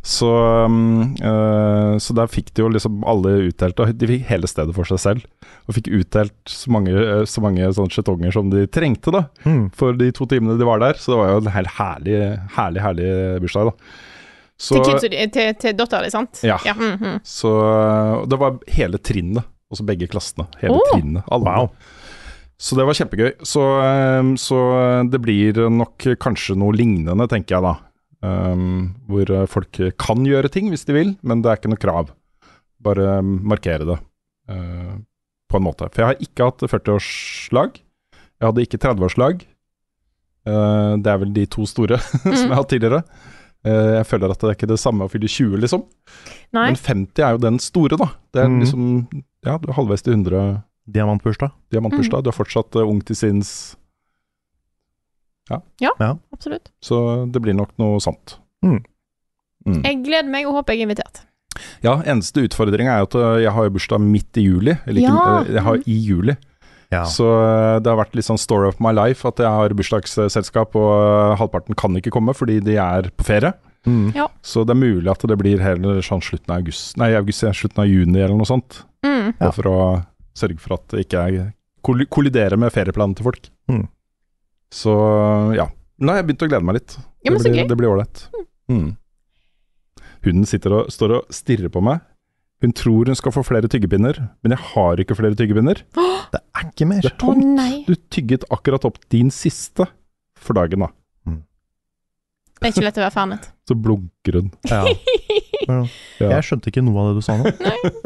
Så, um, eh, så der fikk de jo liksom alle utdelt, og de fikk hele stedet for seg selv. Og fikk utdelt så mange, eh, så mange sånne skjetonger som de trengte da, Mm. for de to timene de var der. Så det var jo en helt herlig, herlig, herlig bursdag, da. Så, Til, kidsa di- til, til dattera di, sant? Ja. mm, -hmm. så øh, det var hele trinnet, også begge klassene. Hele oh. trinnet. Alle. Wow. Så det var kjempegøy. Så, øh, så det blir nok kanskje noe lignende, tenker jeg da. Um, hvor folk kan gjøre ting hvis de vil, men det er ikke noe krav. Bare markere det uh, på en måte. For jeg har ikke hatt 40-årslag. Jeg hadde ikke 30-årslag. Uh, det er vel de to store som jeg har hatt tidligere. Uh, jeg føler at det er ikke det samme å fylle 20, liksom. Nei. Men 50 er jo den store, da. Det er Mm. liksom Ja, du er halvveis til 100 Diamantbursdag. diamantbursdag. Du er fortsatt eh, ung til sinns, Ja, Absolutt. så det blir nok noe sånt. Mm. Mm. Jeg gleder meg og håper jeg er invitert. Ja, eneste utfordringa er at eh, jeg har jo bursdag midt i juli. Eller ikke, Ja. eh, jeg har i juli. Ja. Så eh, det har vært litt sånn story of my life at jeg har bursdagsselskap, og eh, halvparten kan ikke komme fordi de er på ferie. Mm. Så det er mulig at det blir heller sånn slutten av august Nei, august, slutten av juni eller noe sånt. Mm. Ja. For å sørge for at det ikke er kolli- kolliderer med ferieplanene til folk. Mm. Så ja. Nå har jeg begynt å glede meg litt. Ja, men det blir, det blir ålreit. Mm. Hunden sitter og står og stirrer på meg. Hun tror hun skal få flere tyggepinner, men jeg har ikke flere tyggepinner. Det er ikke mer. Det er Å tomt. nei. Du tygget akkurat opp din siste for dagen, da. Det er ikke lett å være fanet. Så blunker hun. Ja. Ja. Jeg skjønte ikke noe av det du sa nå.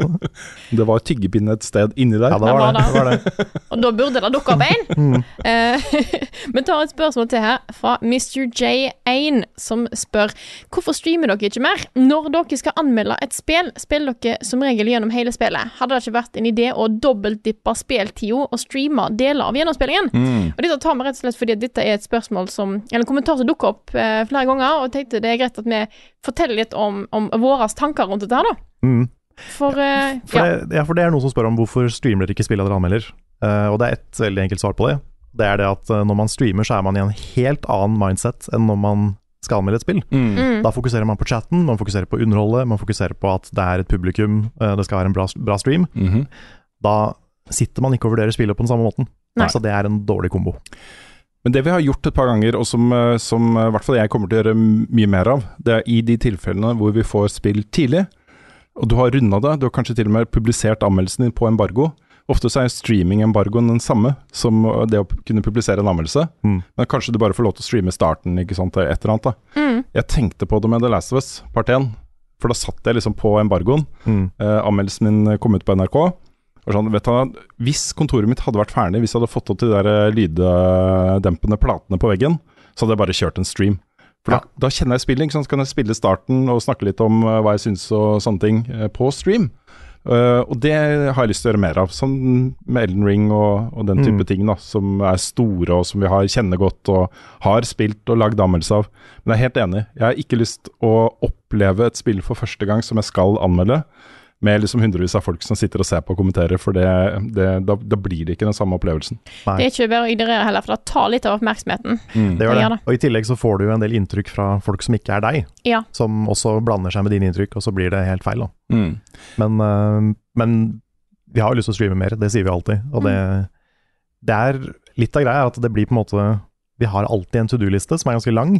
Det var tyggepinne et sted inni der. Ja, det var det. det, var det. Og da burde det dukke opp en. Mm. Eh, Vi tar et spørsmål til her fra Mr. J1, som spør hvorfor streamer dere ikke mer? Når dere skal anmelde et spill, spiller dere som regel gjennom hele spillet. Hadde det ikke vært en idé å dobbeltdippe speltida og streame deler av gjennomspillingen? Mm. Og Dette tar vi rett og slett fordi dette er et spørsmål som Eller en kommentar som dukker opp eh, flere ganger, og tenkte det er greit at vi forteller litt om, om våre tanker rundt dette her, da. Mm. For, eh, For, ja. det, ja, for det er noen som spør om hvorfor streamer dere ikke spillet dere anmelder. Uh, og det er ett veldig enkelt svar på det. Det er det at eh, når man streamer, så er man i en helt annen mindset enn når man skal anmelde et spill. Mm. Mm. Da fokuserer man på chatten, man fokuserer på underholdet, man fokuserer på at det er et publikum, det skal være en bra, bra stream. Mhm. Da sitter man ikke og vurderer spillet på den samme måten. Nei. Så det er en dårlig kombo. Men det vi har gjort et par ganger, og som, eh, som eh, i hvert fall jeg kommer til å gjøre mye mer av, det er i de tilfellene hvor vi får spill tidlig, og du har runda det, du har kanskje til og med publisert anmeldelsen din på embargo. Ofte så er streaming-embargoen den samme som eh, det å kunne publisere en anmeldelse, Mm. men kanskje du bare får lov til å streame starten, ikke sant, et eller annet da. Mm. Jeg tenkte på det med The Last of Us, part 1, for da satt jeg liksom på embargoen. Mm. Eh, anmeldelsen min kom ut på NRK. Sånn, vet du, hvis kontoret mitt hadde vært ferdig, hvis jeg hadde fått opp de der eh, lyddempende platene på veggen, så hadde jeg bare kjørt en stream. For da, da kjenner jeg spillet, så kan jeg spille starten og snakke litt om eh, hva jeg syns og sånne ting eh, på stream. Uh, og det har jeg lyst til å gjøre mer av, sånn med Elden Ring og, og den type Mm. ting, da, som er store og som vi har kjenner godt og har spilt og lagd anmeldelse av. Men jeg er helt enig, jeg har ikke lyst å oppleve et spill for første gang som jeg skal anmelde, med liksom hundrevis av folk som sitter og ser på og kommenterer, for det, det, da, da blir det ikke den samme opplevelsen. Nei. Det er ikke bare å ignorere heller, for det tar litt av oppmerksomheten. Det gjør Det det. gjør det. Og I tillegg så får du en del inntrykk fra folk som ikke er deg, Ja. som også blander seg med dine inntrykk, og så blir det helt feil. da. Mm. Men, øh, men vi har jo lyst til å streame mer, det sier vi alltid. Og det, det er litt av greia at det blir på en måte Vi har alltid en to do-liste som er ganske lang.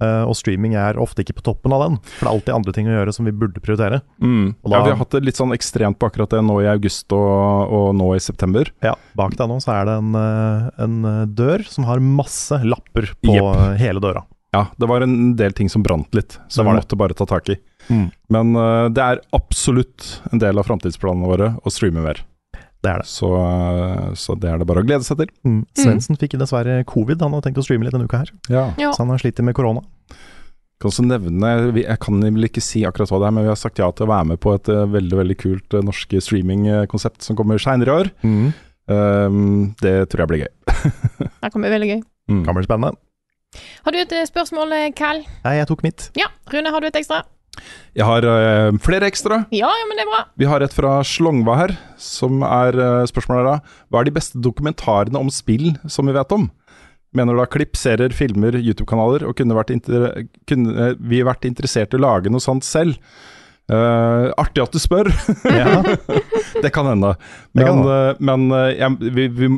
Eh, og streaming er ofte ikke på toppen av den. For det er alltid andre ting å gjøre som vi burde prioritere. Mm. Da- Ja, vi har hatt det litt sånn ekstremt på akkurat det nå i august og, og nå i september. Ja, Bak deg nå så er det en, eh, en eh, dør som har masse lapper på eh, hele døra. Ja, det var en del ting som brant litt, som vi måtte bare ta tak i. Mm. Men uh, det er absolutt en del av framtidsplanene våre å streame mer. Det er det. Så, så det er det bare å glede seg til. Mm. Svendsen fikk dessverre covid. Han hadde tenkt å streame litt denne uka her. Ja. Ja. Så han har slitt med korona. Kan også nevne, Jeg kan vel ikke si akkurat hva det er, men vi har sagt ja til å være med på et eh, veldig veldig kult eh, norsk streamingkonsept som kommer seinere i år. Mm. Um, det tror jeg blir gøy. Det kommer veldig gøy. Mm. Kan bli spennende. Har du et eh, spørsmål, Cal? Carl? Nei, jeg tok mitt. Ja. Rune, har du et ekstra? Jeg har uh, flere ekstra. Ja, ja, men det er bra. Vi har et fra Slongva her, som er uh, spørsmålet er da Hva er de beste dokumentarene om spill som vi vet om? Mener du da klipp, serier, filmer, YouTube-kanaler, og kunne, vært inter kunne eh, vi vært interessert i å lage noe sånt selv? Uh, artig at du spør. Ja. det kan hende. Det kan Men, eh, men jeg, vi, vi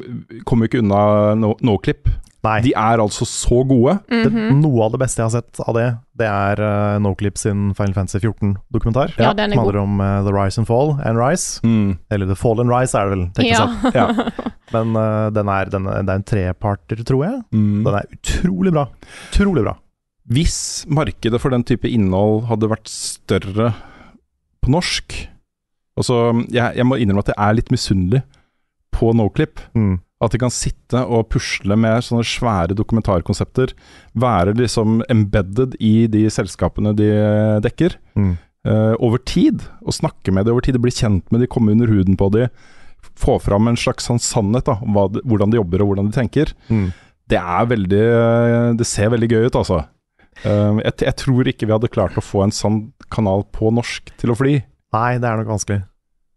kommer jo ikke unna no- Noclip. Nei. De er altså så gode. det, noe av det beste jeg har sett av det, det er uh, Noclip sin Final Fantasy 14-dokumentar. Ja, den er som handler om uh, The Rise and Fall and Rise. Eller The Fall and Rise, er det vel Ja. Ja. Men uh, den er, den, det er en treparter, tror jeg. Mm. Den er utrolig bra. Utrolig bra. Hvis markedet for den type innhold hadde vært større på norsk Altså, jeg, jeg må innrømme at jeg er litt misunnelig på Noclip. Mm. At de kan sitte og pusle med sånne svære dokumentarkonsepter. Være liksom embedded i de selskapene de dekker. Mm. Uh, over tid, og snakke med de over tid. Bli kjent med de, komme under huden på de. Få fram en slags sånn sannhet da, om de, hvordan de jobber og hvordan de tenker. Mm. Det er veldig Det ser veldig gøy ut, altså. Uh, jeg, jeg tror ikke vi hadde klart å få en sånn kanal på norsk til å fly. Nei, det er nok vanskelig.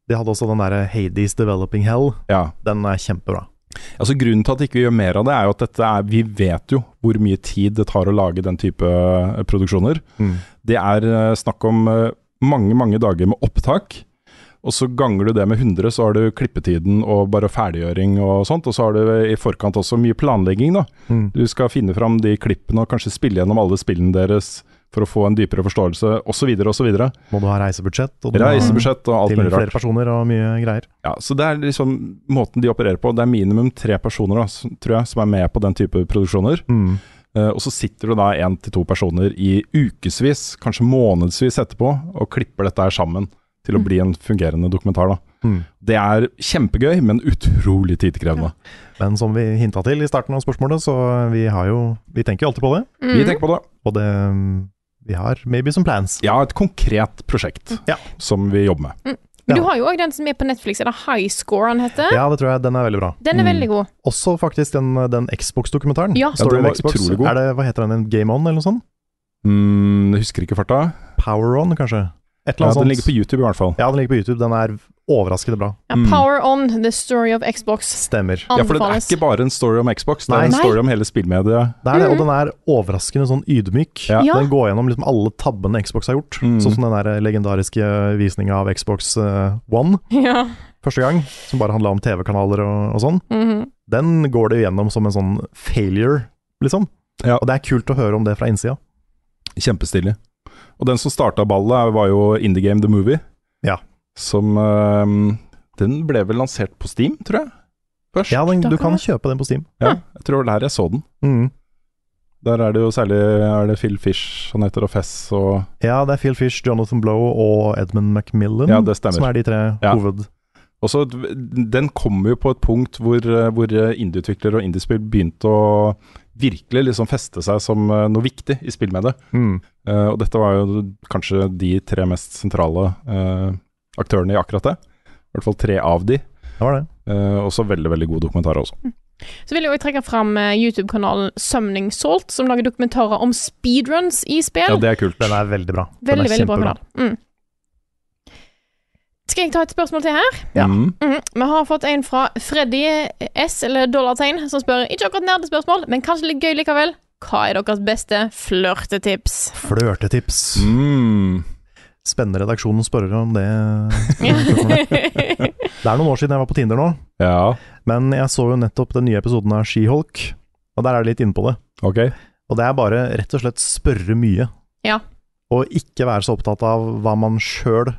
De hadde også den derre Hades Developing Hell. Ja. Den er kjempebra. Altså Grunnen til at ikke vi gjør mer av det, er jo at dette er, vi vet jo hvor mye tid det tar å lage den type eh, produksjoner. Mm. Det er eh, snakk om eh, mange, mange dager med opptak. Og så ganger du det med 100, så har du klippetiden og bare ferdiggjøring og sånt. Og så har du i forkant også mye planlegging, da. Mm. Du skal finne fram de klippene og kanskje spille gjennom alle spillene deres for å få en dypere forståelse, osv., osv. Må du ha reisebudsjett, og du Reisebudsjett og alt til mulig flere personer og mye greier. Ja, så det er liksom måten de opererer på. Det er minimum tre personer, da, tror jeg, som er med på den type produksjoner. Mm. Uh, og så sitter det da én til to personer i ukevis, kanskje månedsvis etterpå, og klipper dette her sammen til å bli en fungerende dokumentar. da. Mm. Det er kjempegøy, men utrolig tidkrevende. Men som vi hinta til i starten av spørsmålet, så vi har jo Vi tenker jo alltid på det. Mm. Vi tenker på det. Og det Vi har maybe some plans. Ja, et konkret prosjekt Ja. som vi jobber med. Men du Ja. har jo òg den som er på Netflix, er det High Score han heter? Ja, det tror jeg. Den er veldig bra. Den er veldig god. Også faktisk den, den Xbox-dokumentaren. Ja. Story Ja, den var Xbox. utrolig god. Er det, hva heter den, Game On eller noe sånt? Mm, jeg husker ikke farta. Power On, kanskje? Et eller Ja, den ligger på YouTube i hvert fall. Ja, den ligger på YouTube. Den er overraskende bra. Ja, Mm. Power On, The Story of Xbox. Stemmer. Ja, for det er ikke bare en story om Xbox, det er Nei. en story om hele spillmediet. Det er det, og den er overraskende sånn ydmyk. Ja. Ja. Den går gjennom liksom alle tabbene Xbox har gjort. Mm. Sånn som den der legendariske visninga av Xbox uh, One Ja. første gang, som bare handla om TV-kanaler og, og sånn. Mhm. Den går det gjennom som en sånn failure, liksom. Ja. Og det er kult å høre om det fra innsida. Kjempestilig. Og den som starta ballet, var jo Indie Game The Movie. Ja. Som øhm, Den ble vel lansert på Steam, tror jeg. Først. Ja, den, du kan kjøpe den på Steam. Ja, jeg tror det var der jeg så den. Mm. Der er det jo særlig er det Phil Fish han heter, og Fess og Ja, det er Phil Fish, Jonathan Blow og Edmund Macmillan Ja, det som er de tre Ja. hoved... Også, Den kommer jo på et punkt hvor, øh, hvor indieutviklere og indiespill begynte å virkelig liksom feste seg som øh, noe viktig i spillmediet. Mm. Uh, og dette var jo kanskje de tre mest sentrale uh, aktørene i akkurat det. I hvert fall tre av de. Det var det. Uh, også veldig, veldig gode dokumentarer også. Så vil jeg også trekke fram eh, YouTube-kanalen Summoning Salt, som lager dokumentarer om speedruns i spill. Ja, det er kult. Den er veldig bra. Den veldig, er veldig bra kjempebra. kanal. Mm. Skal jeg ta et spørsmål til her? Ja. Mm. Mhm. Vi har fått en fra Freddy S, eller dollartegn, som spør ikke akkurat nerdespørsmål, men kanskje litt gøy likevel. Hva er deres beste flørtetips? Flørtetips. Mm. Spennende redaksjonen spør om det. Det er noen år siden jeg var på Tinder nå, Ja, men jeg så jo nettopp den nye episoden av She-Hulk, og der er det litt inne på det. ok. Og det er bare rett og slett spørre mye. Ja. Og ikke være så opptatt av hva man sjøl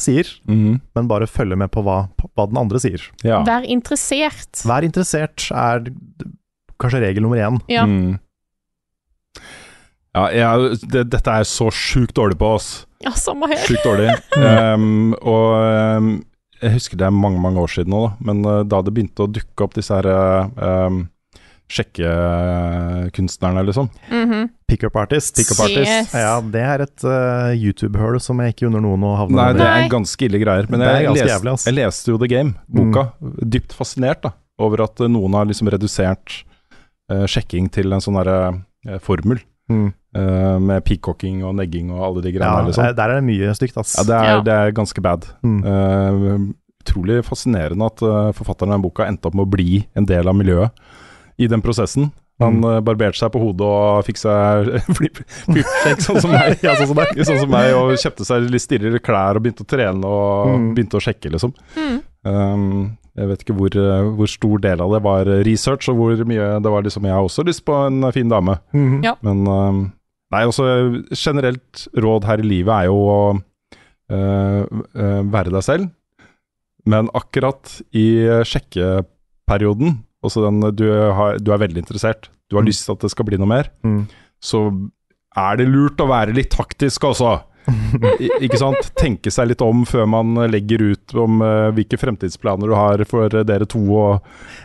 sier, mm. men bare følge med på hva, på hva den andre sier. Ja. Vær interessert. Vær interessert er kanskje regel nummer én. Ja. Mm. Ja, jeg, det, dette er så sjukt dårlig på, oss. Ja, samme her. Sjukt dårlig. Um, og um, jeg husker det er mange, mange år siden nå, da. Men uh, da det begynte å dukke opp disse her uh, um, sjekkekunstnerne, liksom. Mhm. Pickup artist. Pick artist. Yes. Ja, det er et uh, YouTube-høl som jeg ikke unner noen å havne Nei, det er ganske ille greier. Men Det jeg, leste, jævlig, ass. jeg leste jo The Game, boka. Dypt fascinert da over at uh, noen har liksom redusert uh, sjekking til en sånn derre uh, formel. Mm. uh, med peacocking og negging og alle de Ja, greiene der, liksom. der er det mye stygt, ass. Ja, det er, Ja. det er ganske bad. Mm. Uh, utrolig fascinerende at uh, forfatteren av den boka endte opp med å bli en del av miljøet i den prosessen. Han Mm. uh, barberte seg på hodet og fikk seg flip- sånn som meg. ja, sånn som meg. Sånn som meg, og kjøpte seg litt stirrere klær og begynte å trene og Mm. begynte å sjekke, liksom. Mm. Um, jeg vet ikke hvor, uh, hvor stor del av det var research, og hvor mye det var liksom Jeg har også lyst på en fin dame. Mhm. Ja. Men um, Nei, også generelt råd her i livet er jo å uh, uh, være deg selv. Men akkurat i sjekkeperioden, altså den du, har, du er veldig interessert, du har Mm. lyst til at det skal bli noe mer, Mm. så er det lurt å være litt taktisk også. I, ikke sant? Tenke seg litt om før man legger ut om uh, hvilke fremtidsplaner du har for øh, dere to og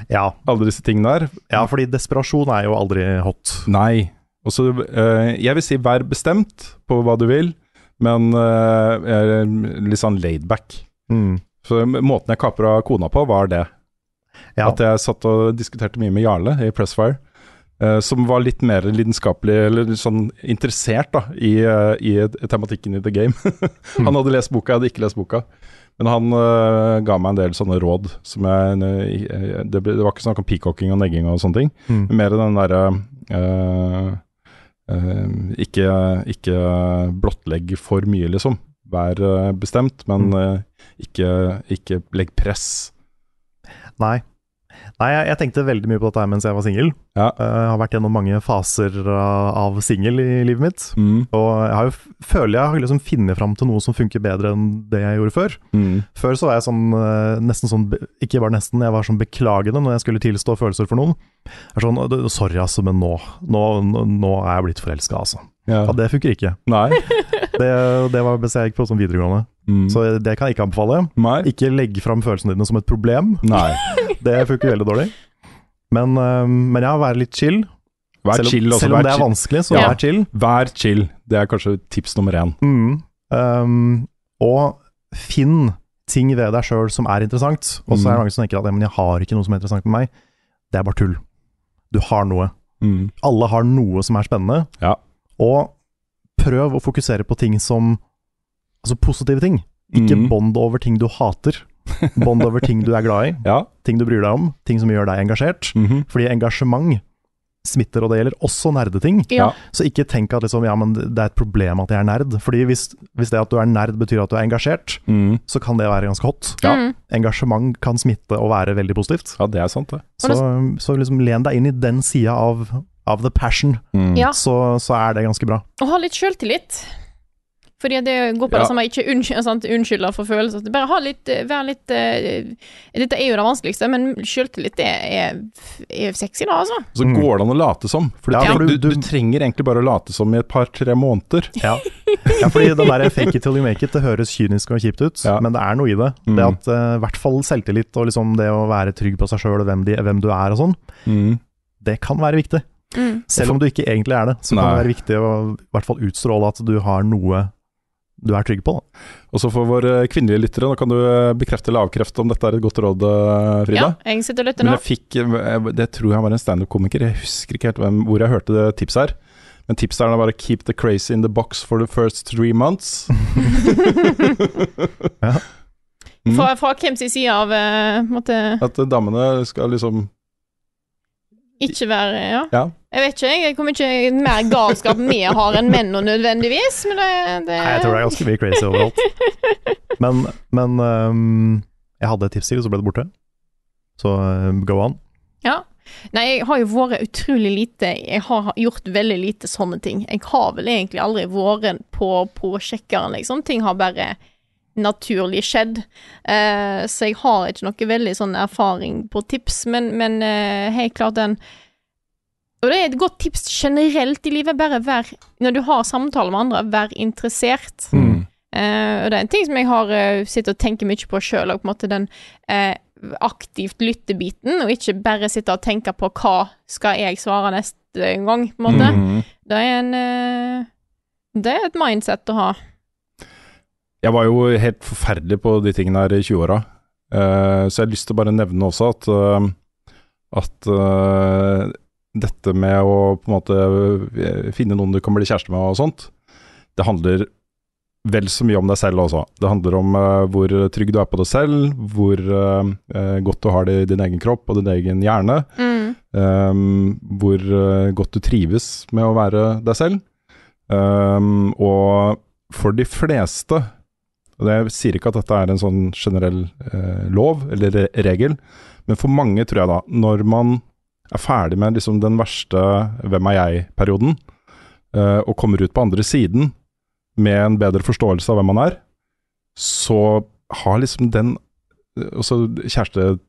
Ja. alle disse tingene der. ja, fordi desperasjon er jo aldri hot. Nei. Og så, eh, jeg vil si vær bestemt på hva du vil, men eh, eh, litt sånn laidback. Mm. Så måten jeg kapra kona på, var det. Ja. At jeg satt og diskuterte mye med Jarle i Pressfire. Uh, som var litt mer lidenskapelig, eller sånn interessert da, i, uh, i tematikken i The Game. han hadde lest boka, jeg hadde ikke lest boka. Men han uh, ga meg en del sånne råd. Som jeg, det, ble, det var ikke snakk om peacocking og negging og sånne ting. Mm. Mer den derre ikke, ikke blottlegg for mye, liksom. Vær bestemt, men Mm. ikke, ikke legg press. Nei. Nei, jeg, jeg tenkte veldig mye på dette her mens jeg var singel. Ja. Eh, Jeg har vært gjennom mange faser uh, av singel i livet mitt. Mm. Og jeg har jo, føler jeg har liksom funnet fram til noe som funker bedre enn det jeg gjorde før. Mm. Før så var jeg sånn, eh, nesten sånn Ikke bare nesten, jeg var sånn beklagende når jeg skulle tilstå følelser for noen. Jeg er sånn, Sorry, altså, men nå, nå, nå, nå er jeg blitt forelska, altså. Ja. Ja, det funker ikke. Nei. Det, det var hvis jeg gikk på sånn videregående. Mm. Så det kan jeg ikke anbefale. Nei. Ikke legg fram følelsene dine som et problem. Nei. Det funker veldig dårlig. Men, eh, men ja, være litt chill. Vær selv, chill. Også, selv om det er chill. vanskelig, så Ja. vær chill. Vær chill. Det er kanskje tips nummer én. Mm. Um, og finn ting ved deg sjøl som er interessant. Og så er det Mm. mange som tenker at «Ja, men jeg har ikke noe som er interessant med meg. Det er bare tull. Du har noe. Mm. Alle har noe som er spennende. Ja. Og prøv å fokusere på ting som Altså positive ting. Ikke Mm. bånd over ting du hater. Bånd over ting du er glad i. Ja. Ting du bryr deg om. Ting som gjør deg engasjert. Mhm. Fordi engasjement smitter, og det gjelder også nerdeting. Ja. Så ikke tenk at liksom, ja, men det er et problem at jeg er nerd. Fordi hvis, hvis det at du er nerd betyr at du er engasjert, Mm. så kan det være ganske hot. Ja. Mm. Engasjement kan smitte og være veldig positivt. ja, det er sant, det. Så, så liksom len deg inn i den sida av, av the passion, Mm. Ja. så, så er det ganske bra. Og ha litt sjøltillit. Fordi det går på Ja. det samme, ikke unnskylder for følelser. Bare ha litt, eh, vær litt uh, Dette er jo det vanskeligste, men sjøltillit er, er sexy, da, altså. Så Mm. går det an å late som. For Ja, du- du, du trenger egentlig bare å late som i et par-tre måneder. Ja. ja, fordi den der fake it till you make it, det høres kynisk og kjipt ut, Ja. men det er noe i det. Mm. Det at i i hvert fall selvtillit og liksom det å være trygg på seg sjøl og hvem, de, hvem du er og sånn, Mm. det kan være viktig. Mm. Selv om du ikke egentlig er det, så kan det være viktig å i hvert fall utstråle at du har noe du er trygg på. Da. Og så for våre kvinnelige lyttere, nå kan du eh, bekrefte eller avkrefte om dette er et godt råd, eh, Frida. Ja, jeg sitter og lytter Men nå. jeg fikk eh, Det tror jeg var en standup-komiker, jeg husker ikke helt hvem, hvor jeg hørte det tipset her. Men tipset er bare 'keep the crazy in the box for the first three months'. Ja. Mm. Fra, fra hvem sin side av måtte At damene skal liksom ikke være Ja. Ja. Jeg vet ikke, jeg hvor mye mer galskap vi har enn menn, og nødvendigvis, men det, det Nei, jeg tror det er ganske mye crazy overalt. Men, men um, jeg hadde et tips til, og så ble det borte. Så go on. Ja. Nei, jeg har jo vært utrolig lite Jeg har gjort veldig lite sånne ting. Jeg har vel egentlig aldri vært på, på sjekkeren, liksom. Ting har bare naturlig skjedd. Uh, så jeg har ikke noe veldig sånn erfaring på tips, men, men uh, helt klart den Og det er et godt tips generelt i livet. Bare vær Når du har samtaler med andre, vær interessert. Mm. Uh, og det er en ting som jeg har uh, sittet og tenker mye på sjøl, og på en måte den aktivt lyttebiten, og ikke bare sitte og tenke på hva skal jeg svare neste gang, på en måte. Mm. Det er en Det er et mindset å ha. Jeg var jo helt forferdelig på de tingene her i 20-åra, Uh, så jeg har lyst til å bare nevne også at, uh, at uh, dette med å på en måte eh, finne noen du kan bli kjæreste med og sånt, det handler vel så mye om deg selv også. Det handler om eh, hvor trygg du er på deg selv, hvor eh, eh, godt du har det i din egen kropp og din egen hjerne. Mm. Um, hvor eh, godt du trives med å være deg selv. Um, og for de fleste, og jeg sier ikke at dette er en sånn generell eh, lov eller re regel, men for mange tror jeg da, når man er ferdig med liksom den verste 'hvem er jeg'-perioden, eh, og kommer ut på andre siden med en bedre forståelse av hvem man er, så har liksom den kjærestetingen også kjæreste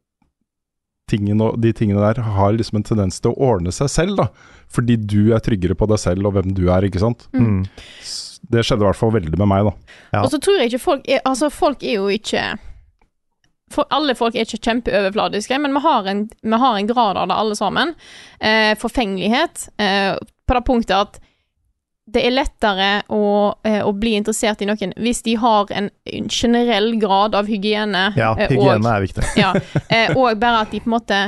og de tingene der har liksom en tendens til å ordne seg selv, da. Fordi du er tryggere på deg selv og hvem du er, ikke sant. Mm. Det skjedde i hvert fall veldig med meg, da. Ja. Og så tror jeg ikke folk er Altså, folk er jo ikke for Alle folk er ikke kjempeoverfladiske, men vi har en, vi har en grad av det alle sammen. Eh, forfengelighet. Eh, på det punktet at det er lettere å, eh, å bli interessert i noen hvis de har en, en generell grad av hygiene. Ja, eh, hygiene og, er viktig. ja, eh, og bare at de på en måte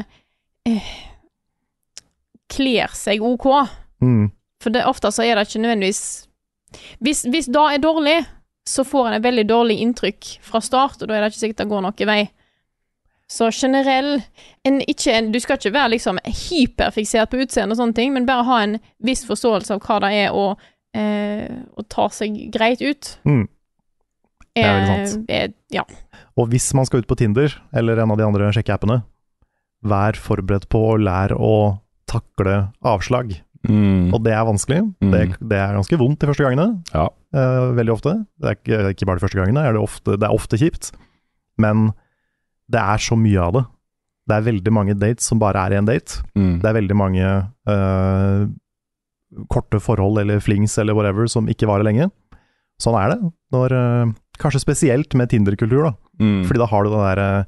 eh, kler seg OK. Mm. For det, ofte så er det ikke nødvendigvis Hvis, hvis det er dårlig, så får en et veldig dårlig inntrykk fra start, og da er det ikke sikkert det går noen vei. Så generell en, ikke, en, Du skal ikke være liksom hyperfiksert på utseende og sånne ting, men bare ha en viss forståelse av hva det er å, eh, å ta seg greit ut. Mm. Det er veldig sant. er- ja. Og hvis man skal ut på Tinder, eller en av de andre sjekkeappene, vær forberedt på å lære å takle avslag. Og det er vanskelig. Mm. Det, det er ganske vondt de første gangene. Ja. Uh, veldig ofte. Det er ikke, ikke bare de første gangene, er det, ofte, det er ofte kjipt. Men det er så mye av det. Det er veldig mange dates som bare er én date. Mm. Det er veldig mange uh, korte forhold eller flings eller whatever som ikke varer lenge. Sånn er det. Når, uh, kanskje spesielt med Tinder-kultur, da. Mm. Fordi da har du den, der,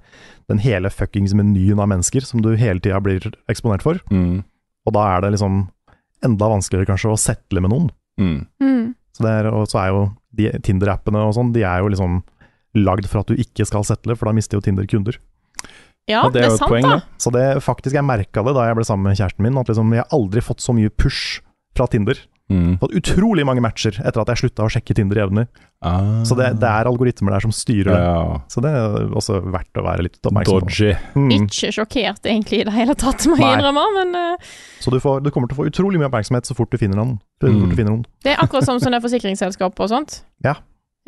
den hele fuckings menyen av mennesker som du hele tida blir eksponert for. Mm. Og da er det liksom enda vanskeligere kanskje å settle med noen. Mm. Mm. Så, det er, og så er jo de Tinder-appene og sånn, de er jo liksom lagd for at du ikke skal settle, for da mister jo Tinder kunder. ja, Og det er jo et sant, poeng, da. da. Så det faktisk, jeg merka det da jeg ble sammen med kjæresten min, at liksom, jeg har aldri fått så mye push fra Tinder. Mm. Fått utrolig mange matcher etter at jeg slutta å sjekke Tinder jevnlig. Ah. Så det, det er algoritmer der som styrer det. ja. Så det er også verdt å være litt oppmerksom på. Dodgy. Mm. Ikke sjokkert egentlig i det hele tatt, må jeg innrømme, men uh... Så du, får, du kommer til å få utrolig mye oppmerksomhet så fort du finner noen. Så Mm. du finner noen. det er akkurat som sånne forsikringsselskap og sånt. Ja.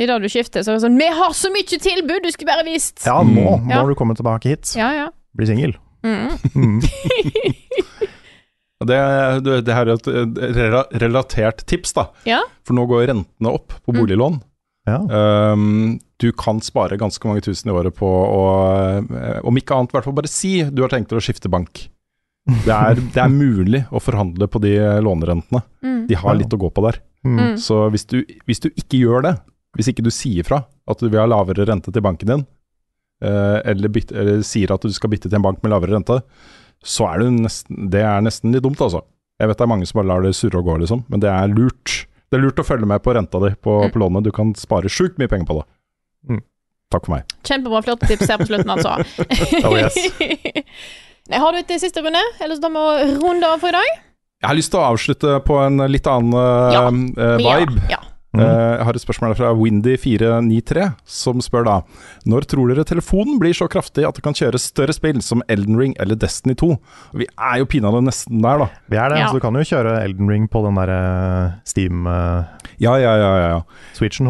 I dag du skifter, så er det sånn 'Vi har så mye tilbud, du skulle bare visst!' Ja, nå, nå Ja. du kommet tilbake hit. ja. ja. Bli singel. Mm. Det, det, det her er et relatert tips, da. Ja. For nå går rentene opp på Mm. boliglån. Ja. Um, du kan spare ganske mange tusen i året på å, eh, om ikke annet, i hvert fall bare si du har tenkt å skifte bank. Det er, det er mulig å forhandle på de lånerentene. Mm. De har litt å gå på der. Mm. Mm. Så hvis du, hvis du ikke gjør det, hvis ikke du sier fra at du vil ha lavere rente til banken din, eh, eller, bytte, eller sier at du skal bytte til en bank med lavere rente, så er det nesten, det er nesten litt dumt, altså. Jeg vet det er mange som bare lar det surre og gå, liksom, men det er lurt. Det er lurt å følge med på renta di på, Mm. på lånet. Du kan spare sjukt mye penger på det. Mm. Takk for meg. Kjempebra flørtetips her på slutten, altså. Oh, yes. Har du et siste, runde, Eller så tar vi runde av for i dag? Jeg har lyst til å avslutte på en litt annen eh, Ja. vibe. Ja. Ja. Mm. Eh, jeg har et spørsmål fra Windy493, som spør da Når tror dere telefonen blir så kraftig at det kan kjøre større spill som Elden Ring eller Destiny 2? Vi er jo pinadø nesten der, da. Vi er det, Ja. så du kan jo kjøre Elden Ring på den der Steam-switchen, Ja, ja, ja. ja, ja.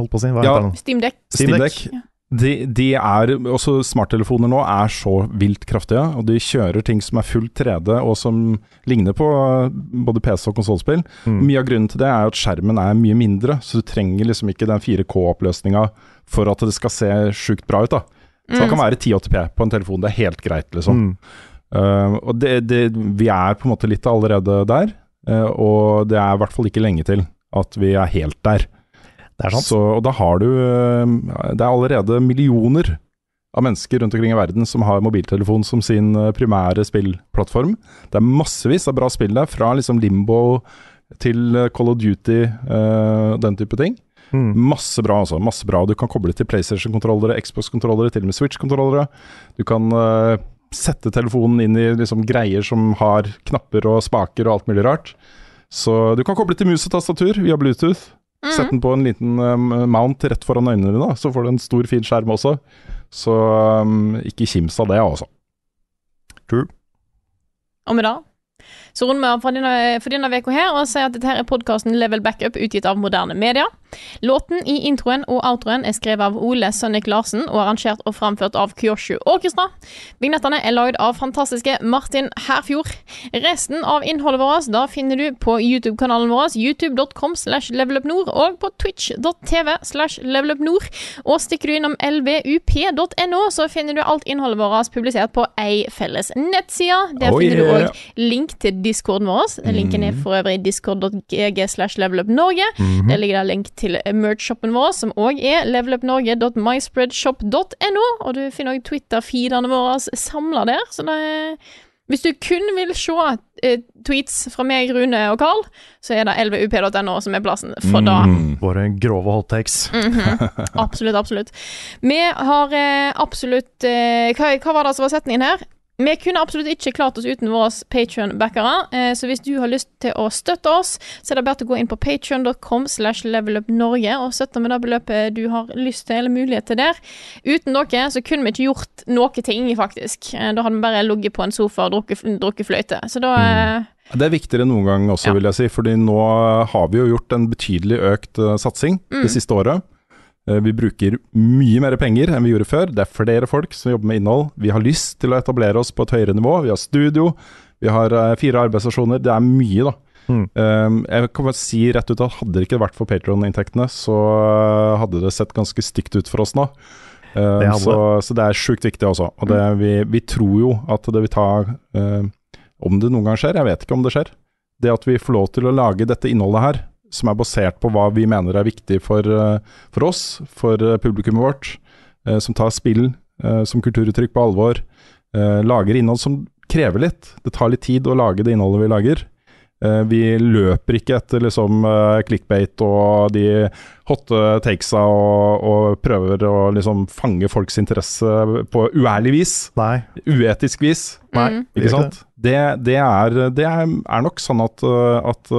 holdt på å si. Hva Ja. heter den? Steam Deck. Steam Steam Deck. Deck. De, de er, også Smarttelefoner nå er så vilt kraftige, og de kjører ting som er fullt 3D, og som ligner på eh, både PC og konsollspill. Mm. Mye av grunnen til det er at skjermen er mye mindre, så du trenger liksom ikke den 4K-oppløsninga for at det skal se sjukt bra ut. da. Så det kan være 1080P på en telefon, det er helt greit, liksom. Mm. Uh, og det, det, vi er på en måte litt allerede der, uh, og det er i hvert fall ikke lenge til at vi er helt der. Det er sant. Så, og da har du uh, Det er allerede millioner av mennesker rundt omkring i verden som har mobiltelefon som sin uh, primære spillplattform. Det er massevis av bra spill der, fra liksom Limbo til uh, Call of Duty, uh, den type ting. Mm. Masse bra, altså. Masse bra. Du kan koble til PlayStation-kontrollere, Xbox-kontrollere, til og med Switch-kontrollere. Du kan uh, sette telefonen inn i liksom, greier som har knapper og spaker og alt mulig rart. Så du kan koble til mus og tastatur via Bluetooth. Sette den på en liten um, mount rett foran øynene dine, så får du en stor, fin skjerm også. Så um, ikke kims av det, altså. Og med det så runder vi av for denne, uka her og sier at dette her er podkasten Level Backup utgitt av moderne media. Låten i introen og outroen er skrevet av Ole Sønnik Larsen og arrangert og framført av Kyoshu Orkestra. Vignettene er lagd av fantastiske Martin Herfjord. Resten av innholdet vårt da finner du på YouTube-kanalen vår, youtube.com slash levelupnord, og på twitch.tv slash levelupnord. Og stikker du innom lvup.no, så finner du alt innholdet vårt publisert på ei felles nettside. Der Oh, finner yeah. du òg link til discorden vår. Linken er for øvrig discord.gg slash levelupnorge. Der ligger det link til merch-shoppen vår, som òg er levelupnorge.myspreadshop.no. Og du finner òg Twitter-feedene våre samla der. Så det er hvis du kun vil se eh, tweets fra meg, Rune og Carl, så er det lvup.no som er plassen for det. Våre grove hottakes. mm -hmm. Absolutt, absolutt. Vi har eh, absolutt eh, hva, hva var det som var setningen her? Vi kunne absolutt ikke klart oss uten våre Patreon-backere, eh, så hvis du har lyst til å støtte oss, så er det bare å gå inn på patreon.com slash levelupnorge og støtte med det beløpet du har lyst til eller mulighet til der. Uten dere så kunne vi ikke gjort noe ting, faktisk. Eh, Da hadde vi bare ligget på en sofa og drukket, drukket fløyte. Så da mm. Det er viktigere enn noen gang også, Ja. vil jeg si. Fordi nå har vi jo gjort en betydelig økt eh, satsing Mm. det siste året. Eh, vi bruker mye mer penger enn vi gjorde før. Det er flere folk som jobber med innhold. Vi har lyst til å etablere oss på et høyere nivå. Vi har studio, vi har eh, fire arbeidsstasjoner. Det er mye, da. Mm. Um, jeg kan bare si rett ut at hadde det ikke vært for Patron-inntektene, så eh, hadde det sett ganske stygt ut for oss nå. Um, Det så, så det er sjukt viktig også. Og det, vi, vi tror jo at det vil ta eh, Om det noen gang skjer, jeg vet ikke om det skjer. Det at vi får lov til å lage dette innholdet her, som er basert på hva vi mener er viktig for, eh, for oss, for eh, publikummet vårt, eh, som tar spill som kulturuttrykk på alvor, lager innhold som krever litt. Det tar litt tid å lage det innholdet vi lager. Eh, vi løper ikke etter liksom eh, clickbait og de hotte takesa og, og prøver å liksom fange folks interesse på uærlig vis. Nei. Uetisk vis. Nei, Mm. Ikke sant? Det, det, er, det er, nok sånn at, uh, at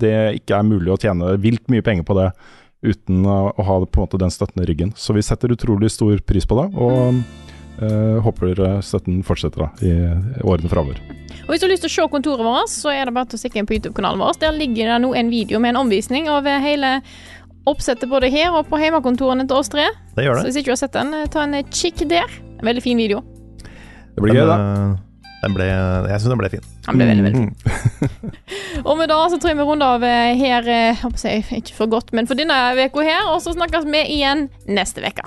det ikke er mulig å tjene vilt mye penger på det uten å ha på en måte den støtten i ryggen. Så vi setter utrolig stor pris på det, og uh, håper støtten fortsetter da, i årene framover. Og hvis du har lyst til å se kontoret vårt, så er det bare til å stikke inn på YouTube-kanalen vår. Der ligger det nå en video med en omvisning av eh, hele oppsettet både her og på hjemmekontorene til oss tre. Det gjør Så det. hvis ikke du har sett den, eh, ta en kikk der. En veldig fin video. Det blir gøy, da. Den, eh, ble, jeg syns den ble fin. Den ble veldig, veldig fin. Mm. Og med det så tror jeg vi runder av eh, her, eh, håper jeg, ikke for godt, men for denne uka her. Og så snakkes vi igjen neste uke.